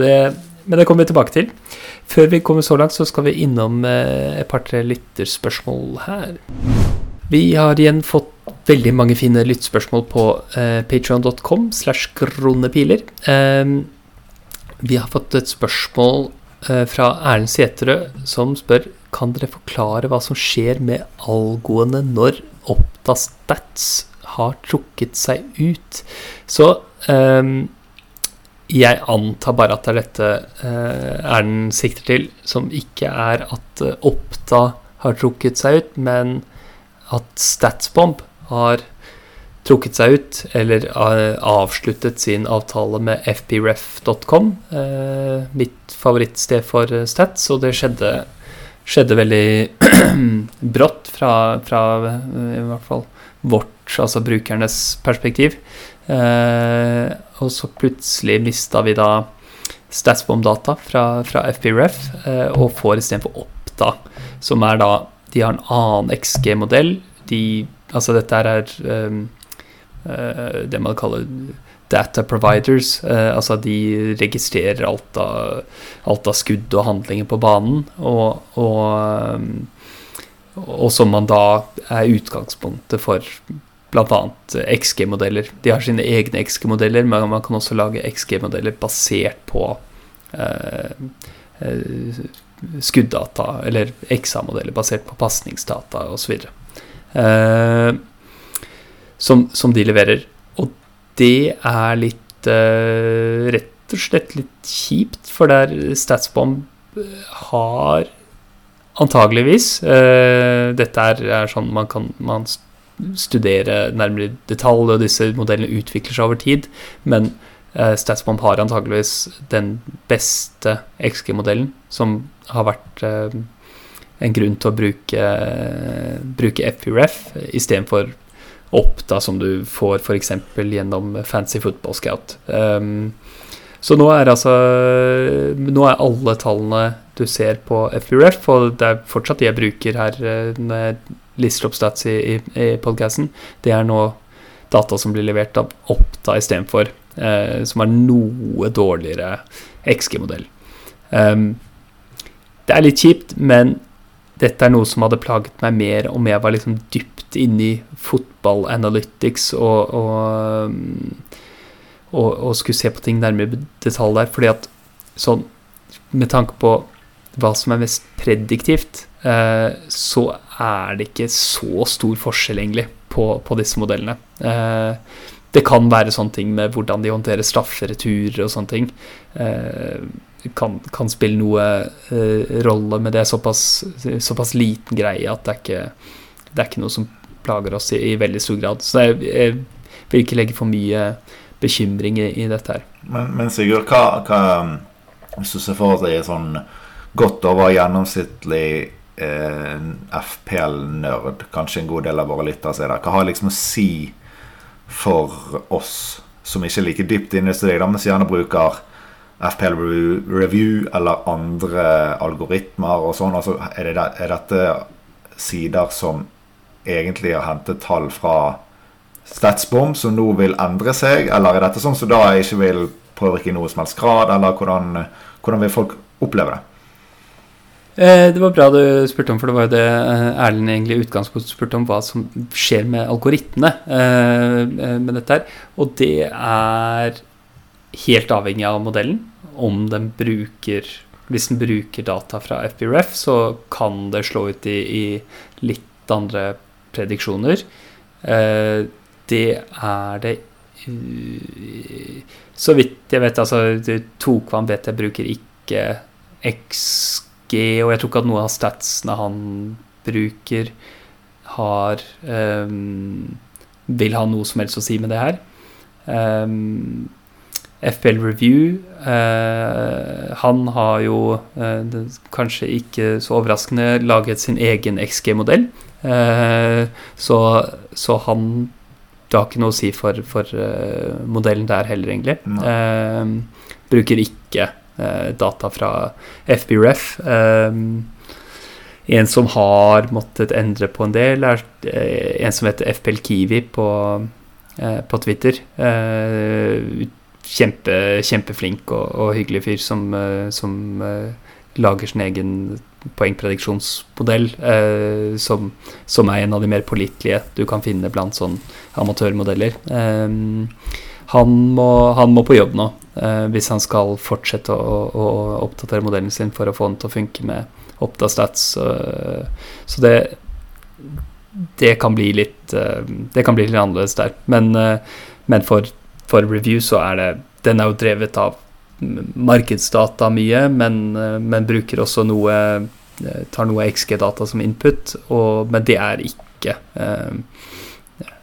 Det, men det kommer vi tilbake til. Før vi kommer så langt, så skal vi innom et par-tre lytterspørsmål her. Vi har igjen fått veldig mange fine lyttspørsmål på eh, patreon.com slash kronepiler. Eh, vi har fått et spørsmål eh, fra Erlend Sæterø, som spør kan dere forklare hva som skjer med algoene når Oppda-stats har trukket seg ut. Så eh, jeg antar bare at det er dette eh, Erlend sikter til, som ikke er at eh, Oppda har trukket seg ut, men at Statsbomb har trukket seg ut, eller eh, avsluttet sin avtale med fpref.com, eh, mitt favorittsted for eh, stats, og det skjedde, skjedde veldig brått fra, fra, i hvert fall vårt, altså brukernes perspektiv. og så plutselig mista vi da Statsbomb-data fra, fra FPRF, og får istedenfor Oppda, som er da De har en annen XG-modell. De Altså dette er um, uh, det man kaller data providers. Uh, altså de registrerer alt av, alt av, skudd og handlinger på banen. Og, og, um, og som man da er utgangspunktet for bl.a. XG-modeller. De har sine egne XG-modeller, men man kan også lage XG-modeller basert på uh, skuddata, eller XA-modeller basert på pasningsdata osv eh, som, som, de leverer. Og det er litt eh, rett og slett litt kjipt, for der Statsbomb har antageligvis eh, Dette er, er, sånn man kan man studere nærmere detalj, og disse modellene utvikler seg over tid. Men eh, Statsbomb har antageligvis den beste XG-modellen, som har vært eh, en grunn til å bruke, bruke FPRF istedenfor Oppda, som du får f.eks. gjennom Fancy Football Scout. Um, så nå er altså Nå er alle tallene du ser på FURF, og det er fortsatt de jeg bruker her eh, når jeg lister opp stats i, i, i podkasten, det er nå data som blir levert av Oppda istedenfor, uh, som er noe dårligere XG-modell. Um, det er litt kjipt, men dette er noe som hadde plaget meg mer om jeg var liksom dypt inne i fotball analytics og, og, og, og skulle se på ting nærmere detalj der. fordi at sånn med tanke på hva som er mest prediktivt, eh, så er det ikke så stor forskjell, egentlig, på, på disse modellene. Eh, det kan være sånne ting med hvordan de håndterer straffereturer og sånne ting. Eh, kan, kan, spille noe uh, rolle, men det er såpass, såpass, liten greie at det er ikke, det er ikke noe som plager oss i, i veldig stor grad. Så jeg, jeg, vil ikke legge for mye bekymring i, i dette her. Men, men Sigurd, hva, hva, hvis du ser for deg sånn godt over gjennomsnittlig eh, FPL-nerd, kanskje en god del av våre lyttere ser det, hva har liksom å si for oss som ikke er like dypt inne i studiet, men som gjerne bruker FPL Review eller andre algoritmer og sånn. Altså, er, det, er, dette sider som egentlig har hentet tall fra Statsbom, som nå vil endre seg? Eller er dette sånn som da ikke vil påvirke i noe som helst grad? Eller hvordan, hvordan vil folk oppleve det? Eh, det var bra du spurte om, for det var jo det eh, Erlend egentlig i utgangspunktet spurte om, hva som skjer med algoritmene eh, med dette her. Og det er helt avhengig av modellen. Om den bruker Hvis den bruker data fra FBRF, så kan det slå ut i, i litt andre prediksjoner. Det er det Så vidt jeg vet, altså Tokvam vet jeg bruker ikke XG, og jeg tror ikke at noen av statsene han bruker, har um, vil ha noe som helst å si med det her. Um, FPL Review Eh, Han har jo, eh, kanskje ikke så overraskende, laget sin egen XG-modell. eh, så, så, han Det har ikke noe å si for, for modellen der heller, egentlig. bruker ikke Eh, data fra FBREF. En som har måttet endre på en del, er eh, en som heter FPL Kiwi på, eh, på Twitter. Kjempe, kjempeflink og, og, hyggelig fyr som, som lager sin egen poengprediksjonsmodell, eh, som, som, er en av de mer pålitelige du kan finne blant sånn amatørmodeller. Eh, han, må, han, må, på jobb nå, eh, hvis han skal fortsette å, å, oppdatere modellen sin for å få den til å funke med Optastats. så det, det kan bli litt eh, Det kan bli litt annerledes der. Men, eh, men for, for, review så er det Den er jo drevet av markedsdata mye, men, eh, men bruker også noe Tar noe XG-data som input, og, men det er ikke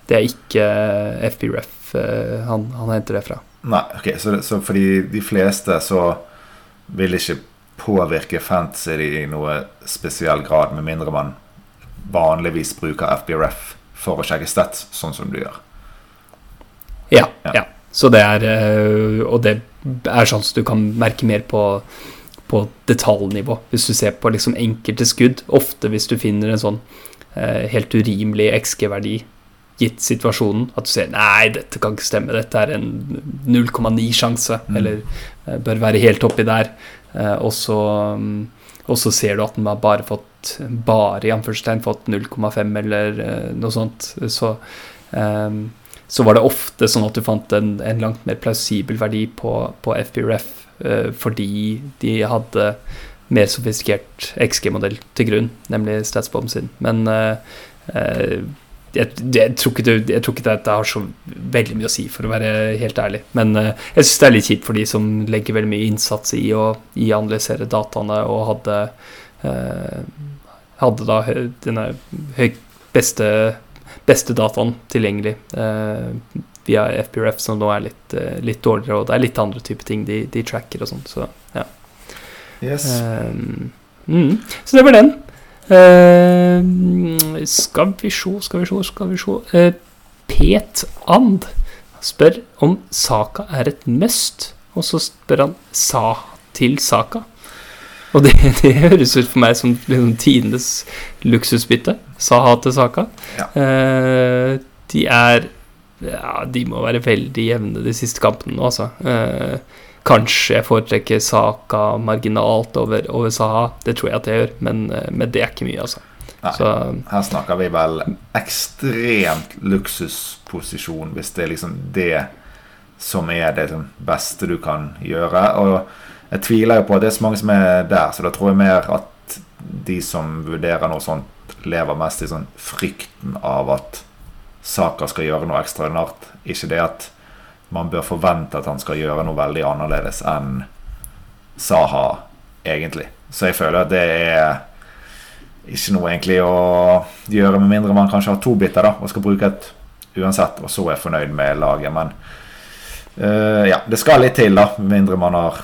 Det er ikke FBRF han, han henter det fra. Nei, ok, så, så fordi de fleste så vil ikke påvirke fantasy i noe spesiell grad, med mindre man vanligvis bruker FBRF for å sjekke stats, sånn som du gjør. Ja. ja. ja. Så det er eh, Og det er sånn at du kan merke mer på, på detaljnivå. Hvis du ser på liksom enkelte skudd. Ofte hvis du finner en sånn eh, helt urimelig XG-verdi gitt situasjonen. At du sier 'nei, dette kan ikke stemme', dette er en 0,9 sjanse, mm. eller uh, bør være helt oppi der. Og, så, um, og, så, ser du at den har bare fått bare i anførselstegn fått 0,5 eller noe sånt. Så, um, så var det ofte sånn at du fant en, en langt mer plausibel verdi på, på FBRF fordi de hadde mer sofistikert XG-modell til grunn, nemlig Statsbomb sin. Men jeg, jeg, tror ikke, jeg, tror ikke, det har så veldig mye å si, for å være helt ærlig. Men uh, jeg syns det er litt kjipt for de som legger veldig mye innsats i å, i analysere dataene og hadde, uh, hadde da denne beste, beste dataen tilgjengelig uh, via FBRF, som nå er litt, litt, dårligere, og det er litt andre typer ting de, de tracker og sånt, så ja. Yes. Mm, så det var den. Uh, skal vi se, skal vi se, skal vi sjå uh, Pet And spør om Saka er et must, og så spør han Sa til Saka. Og det, det høres ut for meg som liksom, tidenes luksusbytte. Sa-ha til Saka. Ja. Uh, de er Ja, de må være veldig jevne de siste kampene nå, altså. Uh, Kanskje jeg foretrekker Saka marginalt over, over Saha. Det tror jeg at jeg gjør, men, eh, men det er ikke mye, altså. Nei, Så, her snakker vi vel ekstremt luksusposisjon, hvis det er liksom det som er det beste du kan gjøre. Og jeg tviler jo på at det er så mange som er der, så da tror jeg mer at de som vurderer noe sånt, lever mest i sånn frykten av at Saka skal gjøre noe ekstraordinært. Ikke det at man bør forvente at han skal gjøre noe veldig annerledes enn Saha, egentlig. Så jeg føler at det er ikke noe egentlig å gjøre, med mindre man kanskje har to biter da, og skal bruke et uansett, og så er fornøyd med laget. Men uh, ja, det skal litt til, da, med mindre man har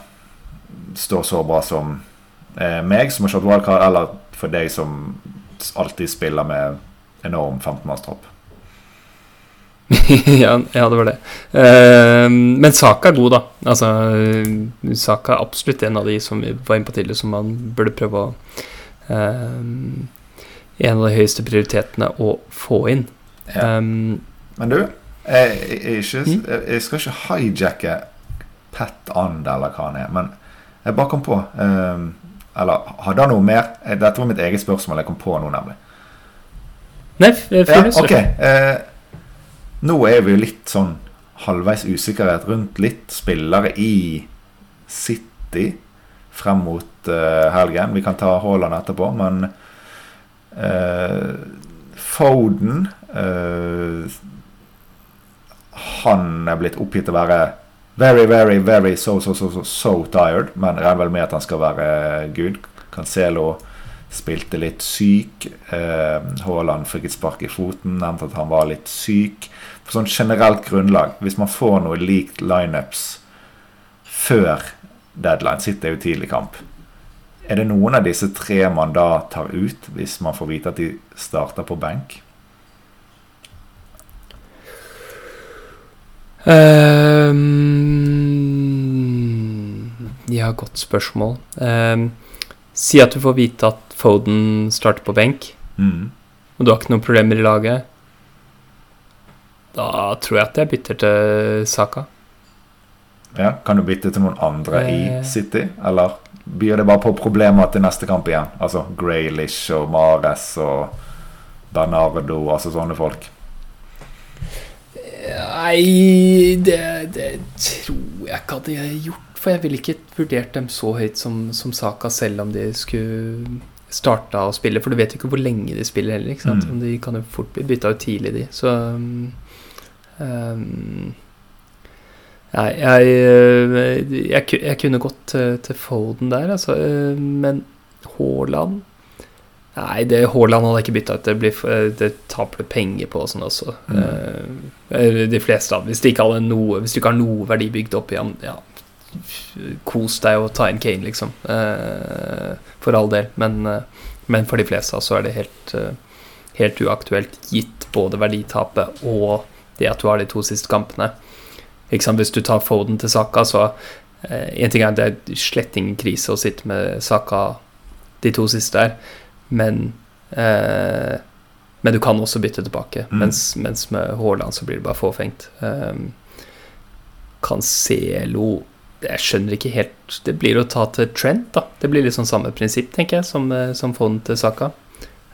står så bra som uh, meg, som har kjørt wildcard, eller for deg som alltid spiller med enorm 15-mannstropp. ja, ja, det var det. Uh, men Saka er god, da. Altså, Saka er absolutt en av de som vi var inne på tidligere, som man burde prøve å uh, En av de høyeste prioritetene å få inn. Ja. Um, men du, jeg, jeg, jeg, mm? jeg, skal ikke hijacke Pat And, eller hva han er, men jeg bare kom på um, Eller hadde han noe mer? Dette var mitt eget spørsmål. Jeg kom på noe, nemlig. Nei, fyr ja, ok. eh, nå er vi jo litt sånn halvveis usikkerhet rundt litt spillere i City frem mot eh, helgen. Vi kan ta Haaland etterpå, men eh, Foden uh, Han er blitt oppgitt å være very, very, very so, so, so, so, so tired, men regner vel med at han skal være good. Cancelo spilte litt syk. Eh, Haaland fikk et spark i foten, nevnte at han var litt syk. På sånn generelt grunnlag, hvis man får noe likt lineups før deadline, sitter jo tidlig kamp. Er det noen av disse tre man da tar ut, hvis man får vite at de starter på benk? Um, ja, godt spørsmål. Um, si at du får vite at Foden starter på benk, mm. og du har ikke noen problemer i laget, da tror jeg at jeg bytter til Saka. Ja, Kan du bytte til noen andre i eh. City, eller byr det bare på problemer til neste kamp igjen? Altså Graylish og Mares og Bernardo, altså sånne folk. Nei, det, det tror jeg ikke at de har gjort. For jeg ville ikke vurdert dem så høyt som, som Saka, selv om de skulle starta å spille, for du vet jo ikke hvor lenge de spiller heller. ikke sant? Mm. De kan jo fort bli bytta ut tidlig, de. Så um, Nei, jeg, jeg, jeg, kunne gått til, til Foden der, altså. Men Haaland Nei, det Haaland hadde jeg ikke bytta ut. Det, blir, det taper du penger på og sånn også. Mm. De fleste av Hvis de ikke, noe, hvis du ikke har noe verdi bygd opp igjen, ja, kos deg og ta inn Kane, liksom. Eh, for all del. Men, eh, men, for de fleste så er det helt, eh, helt uaktuelt, gitt både verditapet og det at du har de to siste kampene. Hvis du tar Foden til Saka, så En ting er at det er slett ingen krise å sitte med Saka de to siste der, men eh, men du kan også bytte tilbake. Mm. Mens, mens, med Haaland så blir det bare fåfengt. Um, Cancelo jeg skjønner ikke helt Det blir å ta til Trent, da. Det blir litt sånn samme prinsipp, tenker jeg, som, eh, som fond til Saka.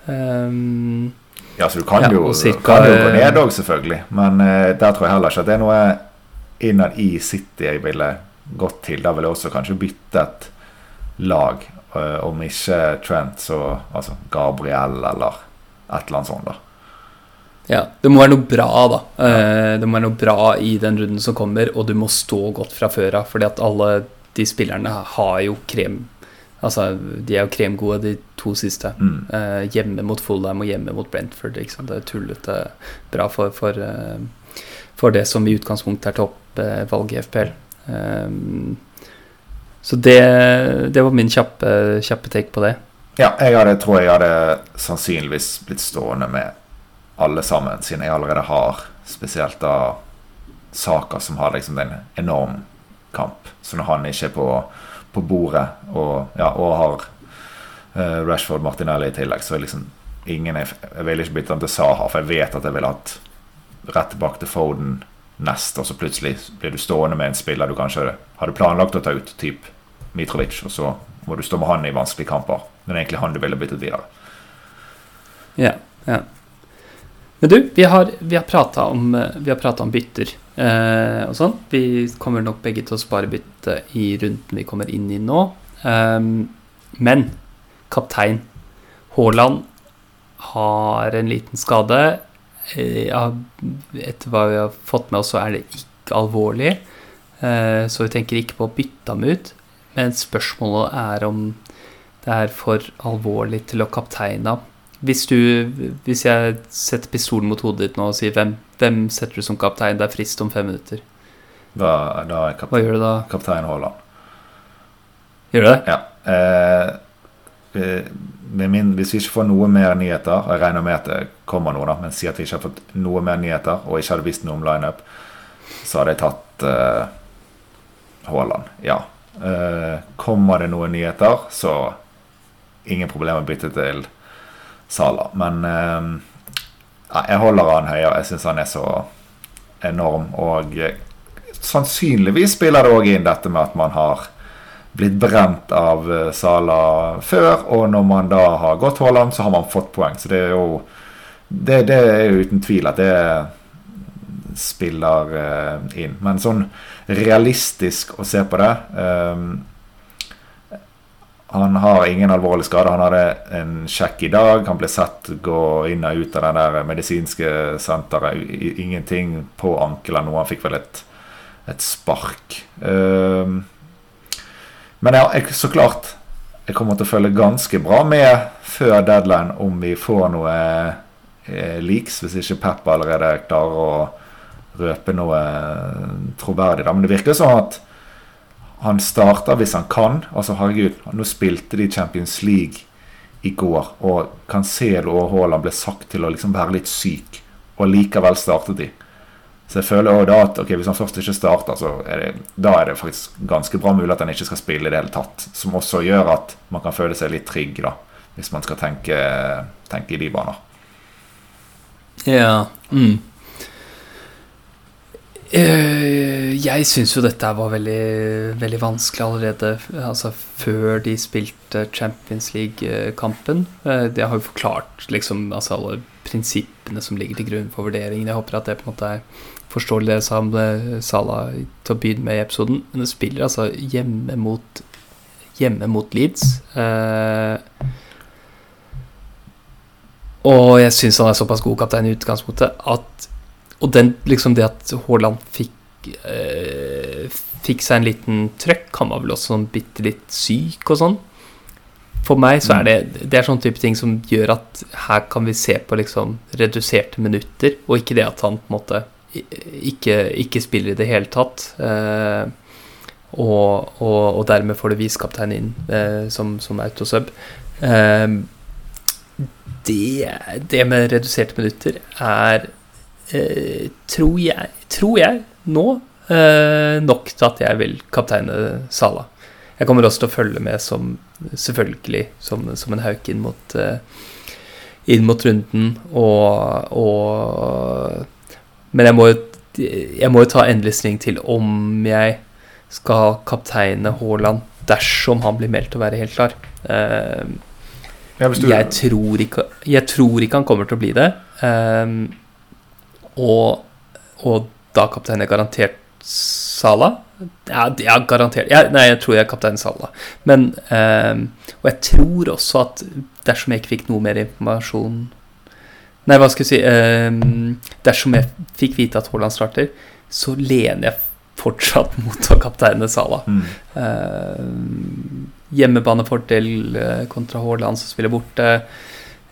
Um, ja, så du kan, ja, jo, cirka, kan jo gå ned òg, selvfølgelig. Men uh, der tror jeg heller ikke at det er noe innad i City jeg ville gått til. Da ville jeg også kanskje byttet lag. Uh, om ikke Trent, så altså Gabriel eller et eller annet sånt, da. Ja, Det må være noe bra, da. Eh, det må være noe bra i den runden som kommer, og du må stå godt fra før av. Fordi at alle de spillerne har jo krem Altså, de er jo kremgode, de to siste. Mm. Eh, hjemme mot Fulham og hjemme mot Brentford. Liksom. Det er tullete bra for, for, for, det som i utgangspunktet er toppvalget i FPL. Um, så det, det, var min kjappe, kjappe take på det. Ja, jeg hadde, tror jeg hadde sannsynligvis blitt stående med alle sammen, siden jeg allerede har spesielt da saker som har liksom en enorm kamp. Så når han ikke er på, på bordet og, ja, og har uh, Rashford Martinelli i tillegg, så er liksom ingen Jeg, jeg vil ikke bytte han til Saha, for jeg vet at jeg ville hatt rett tilbake til Foden neste, og så plutselig blir du stående med en spiller du kanskje hadde planlagt å ta ut, typ Mitrovic, og så må du stå med han i vanskelige kamper. Men det er egentlig han du ville byttet videre. Ja, ja. Men du, vi har, vi har prata om, om bytter eh, og sånn. Vi kommer nok begge til å spare bytte i runden vi kommer inn i nå. Eh, men kaptein Haaland har en liten skade. Eh, etter hva vi har fått med oss, så er det ikke alvorlig. Eh, så vi tenker ikke på å bytte ham ut. Men spørsmålet er om det er for alvorlig til å kapteine ham. Hvis, du, hvis jeg setter pistolen mot hodet ditt nå og sier hvem, hvem setter du som kaptein, det er frist om fem minutter. Da, da er Hva gjør du da? kaptein Haaland. Gjør du det? Ja. Eh, eh, min, hvis vi ikke får noe mer nyheter, og jeg regner med at det kommer noe, da, men si at vi ikke har fått noe mer nyheter, og ikke hadde visst noe om lineup, så hadde jeg tatt eh, Haaland. Ja. Eh, kommer det noen nyheter, så ingen problem å bytte til Sala. Men eh, jeg holder han høyere. Jeg syns han er så enorm. Og eh, sannsynligvis spiller det òg inn dette med at man har blitt brent av eh, Sala før, og når man da har gått Haaland, så har man fått poeng. Så det er jo det, det er jo uten tvil at det spiller uh, inn. Men sånn realistisk å se på det um, han har ingen alvorlig skade. Han hadde en sjekk i dag. Han ble sett gå inn og ut av det der medisinske senteret. Ingenting på ankelen nå. Han fikk vel et, et spark. Um, men ja, jeg, så klart Jeg kommer til å følge ganske bra med før deadline om vi får noe eh, leaks, hvis ikke Pep allerede klarer å røpe noe troverdig. Men det virker sånn at han starter hvis han kan. Altså, herregud, nå spilte de Champions League i går, og Cancelo og Haaland ble sagt til å liksom være litt syk, og likevel startet de. Så jeg føler også da at okay, hvis han først ikke starter, så er det, da er det faktisk ganske bra mulig at han ikke skal spille i det hele tatt. Som også gjør at man kan føle seg litt trygg, da, hvis man skal tenke, tenke i de baner. Ja. Mm. Eh, jeg syns jo dette var veldig, veldig vanskelig allerede altså før de spilte Champions League-kampen. Eh, de har jo forklart liksom, altså alle prinsippene som ligger til grunn for vurderingen. Jeg håper at det på en måte er forståelig det som Sala til å begynne med i episoden. Men det spiller altså hjemme mot, hjemme mot Leeds. Eh, og jeg syns han er såpass god kaptein i utgangspunktet at og den, liksom det at Haaland fikk, eh, fikk seg en liten trøkk Han var vel også sånn bitte litt syk og sånn. For meg så er det Det er sånn type ting som gjør at her kan vi se på liksom reduserte minutter, og ikke det at han på en måte ikke, ikke spiller i det hele tatt. Eh, og, og, og, dermed får du visekaptein inn eh, som, som autosub. Eh, det, det med reduserte minutter er eh, tror, jeg, tror jeg nå eh, nok til at jeg vil kapteine Sala. Jeg kommer også til å følge med som selvfølgelig som, som en hauk inn mot eh, inn mot runden og, og Men jeg må jeg må jo ta endelig stilling til om jeg skal kapteine Haaland dersom han blir meldt å være helt klar. Eh, jeg, tror ikke, jeg, tror ikke, han kommer til å bli det. Um, og, og da kaptein er garantert Sala. Ja, ja garantert. Ja, nei, jeg tror jeg er kaptein Sala. Men eh, Og jeg tror også at dersom jeg ikke fikk noe mer informasjon Nei, hva skal jeg si eh, Dersom jeg fikk vite at Haaland starter, så lener jeg fortsatt mot å kapteine Sala. Mm. Eh, hjemmebanefordel kontra Haaland som spiller borte.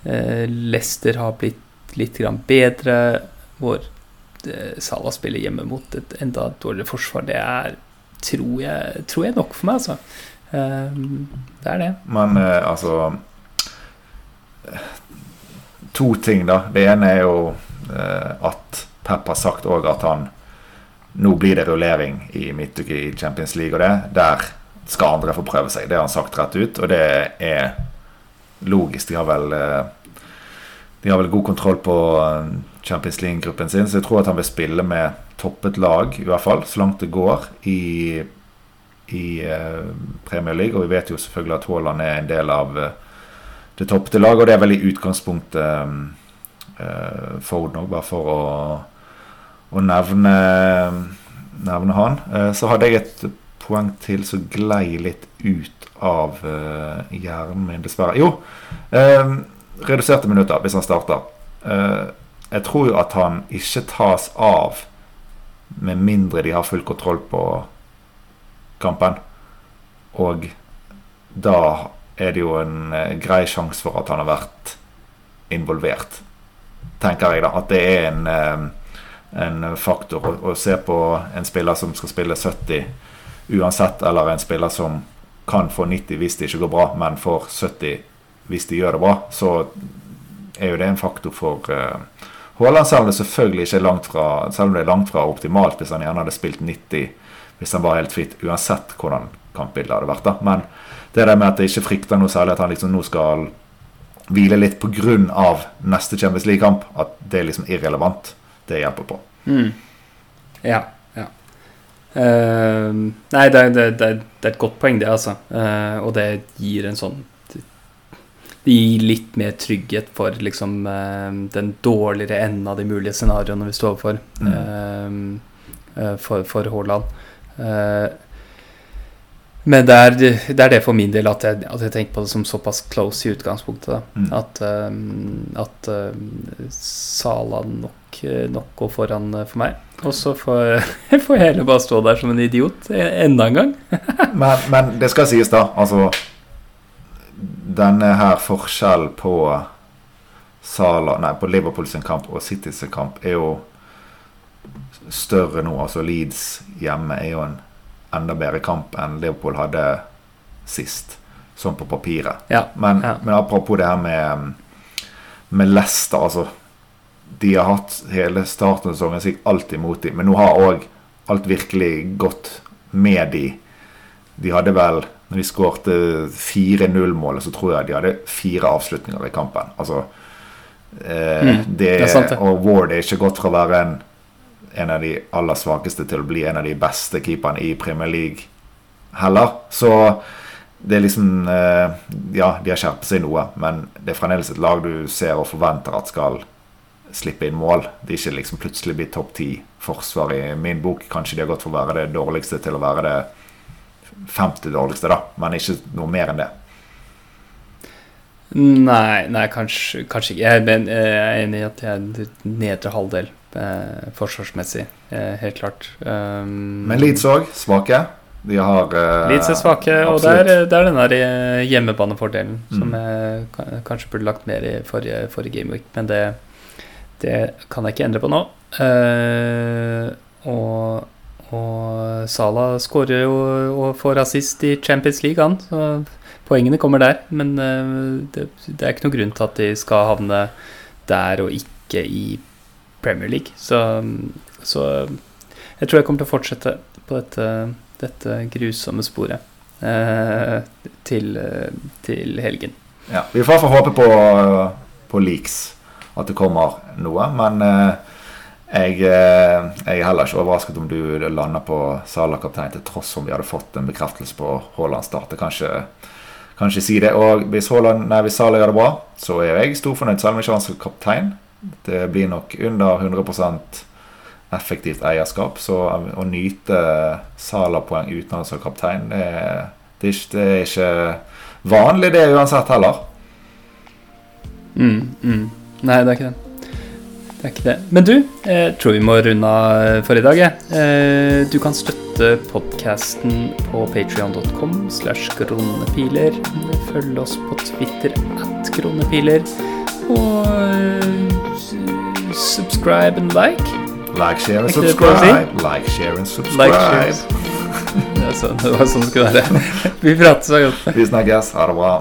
Eh, Leicester har blitt litt bedre hvor eh, Salah spiller hjemme mot et enda dårligere forsvar, det er tror jeg, tror jeg nok for meg, altså. Um, det er det. Men uh, altså To ting, da. Det ene er jo at Pep har sagt òg at han Nå blir det rullering i midtuke i Champions League, og det. Der skal andre få prøve seg. Det har han sagt rett ut, og det er logisk. De har vel De har vel god kontroll på Champions League-gruppen sin, så jeg tror at han vil spille med toppet lag, i hvert fall, så langt det går i, i uh, Premier League. Og vi vet jo selvfølgelig at Haaland er en del av uh, det toppete laget, og det er vel i utgangspunktet um, uh, Foden òg, bare for å, å nevne, nevne han. Uh, så hadde jeg et poeng til som glei litt ut av uh, hjernen min, dessverre. Jo, reduserte minutter hvis han starter. Jeg tror jo at han ikke tas av med mindre de har full kontroll på kampen. Og da er det jo en eh, grei sjanse for at han har vært involvert. Tenker jeg, da. At det er en, eh, en faktor å, å, se på en spiller som skal spille 70 uansett, eller en spiller som kan få 90 hvis det ikke går bra, men får 70 hvis de gjør det bra, så er jo det en faktor for uh, Haaland, selv om det selvfølgelig ikke er langt fra Selv om det er langt fra optimalt hvis han gjerne hadde spilt 90 hvis han var helt fritt, uansett hvordan kampbildet hadde vært. da. Men det der med at jeg ikke frykter noe særlig at han liksom nå skal hvile litt pga. neste Champions League-kamp, at det er liksom irrelevant, det hjelper på. Mm. Ja. ja. Uh, nei, det, det, det, det, er et godt poeng, det, altså. Uh, og det gir en sånn Det gir litt mer trygghet for liksom uh, den dårligere enden av de mulige scenarioene vi står overfor mm. for, for Haaland. Men det er, det er, det for min del at jeg, at jeg, tenker på det som såpass close i utgangspunktet. Mm. At, at Sala nok, nok går foran for meg. Og så får, får jeg heller bare stå der som en idiot enda en gang. men, men, det skal sies, da. Altså Denne her forskjellen på Sala Nei, på Liverpool sin kamp og City sin kamp er jo større nå. Altså Leeds hjemme er jo en enda bedre kamp enn Liverpool hadde sist, sånn på papiret. Ja, men, ja. men, apropos det her med, med Leicester, altså. De har hatt hele starten av sesongen sikkert alt imot dem, men nå har òg alt virkelig gått med de. De hadde vel Når de skårte 4-0-målet, så tror jeg de hadde fire avslutninger i kampen. Altså eh, mm, det, det sant, Og Ward er ikke gått fra å være en en av de aller svakeste til å bli en av de beste keeperne i Premier League heller. Så det er liksom eh, Ja, de har skjerpet seg noe, men det er fremdeles et lag du ser og forventer at skal slippe inn mål. De er ikke liksom plutselig blitt topp ti forsvar i min bok. Kanskje de har gått fra å være det dårligste til å være det femte dårligste, da, men ikke noe mer enn det. Nei, nei kanskje, kanskje ikke. Jeg, er enig i at jeg er nedre halvdel eh, forsvarsmessig, eh, helt klart. Um, Men Leeds òg, svake? De har eh, Leeds er svake, absolutt. og det er, det er den der eh, hjemmebanefordelen mm. som jeg kanskje burde lagt mer i forrige, forrige gameweek, men det, det, kan jeg ikke endre på nå. Uh, og, og Salah skårer jo og får assist i Champions League, han. Så poengene kommer der. Men uh, det, det, er ikke noen grunn til at de skal havne der og ikke i Premier League. Så, så, jeg tror jeg kommer til å fortsette på dette, dette grusomme sporet eh, til, til, helgen. Ja, vi får håpe på, på leaks, at det kommer noe. Men eh, jeg, eh, jeg, er heller ikke overrasket om du lander på Sala-kaptein, til tross om vi hadde fått en bekreftelse på Haaland start. Kanskje, kanskje si det. Og hvis, Haaland, nei, hvis Sala gjør det bra, så er jeg storfornøyd, selv om ikke han er kaptein. Det blir nok under 100 effektivt eierskap. Så å nyte Sala-poeng uten han som kaptein, det er, det, er ikke, det er, ikke, vanlig det uansett heller. Mm, mm. Nei, det er ikke det. Det er ikke det. Men du, jeg tror vi må runde av for i dag. Jeg. du kan støtte podkasten på patrion.com slash kronepiler. Følg oss på Twitter at kronepiler. Og subscribe and like. Like, share and subscribe. Like, share and subscribe. Like, share. det, så, det var sånn det skulle være. Vi prates. Vi snakkes. Ha det bra.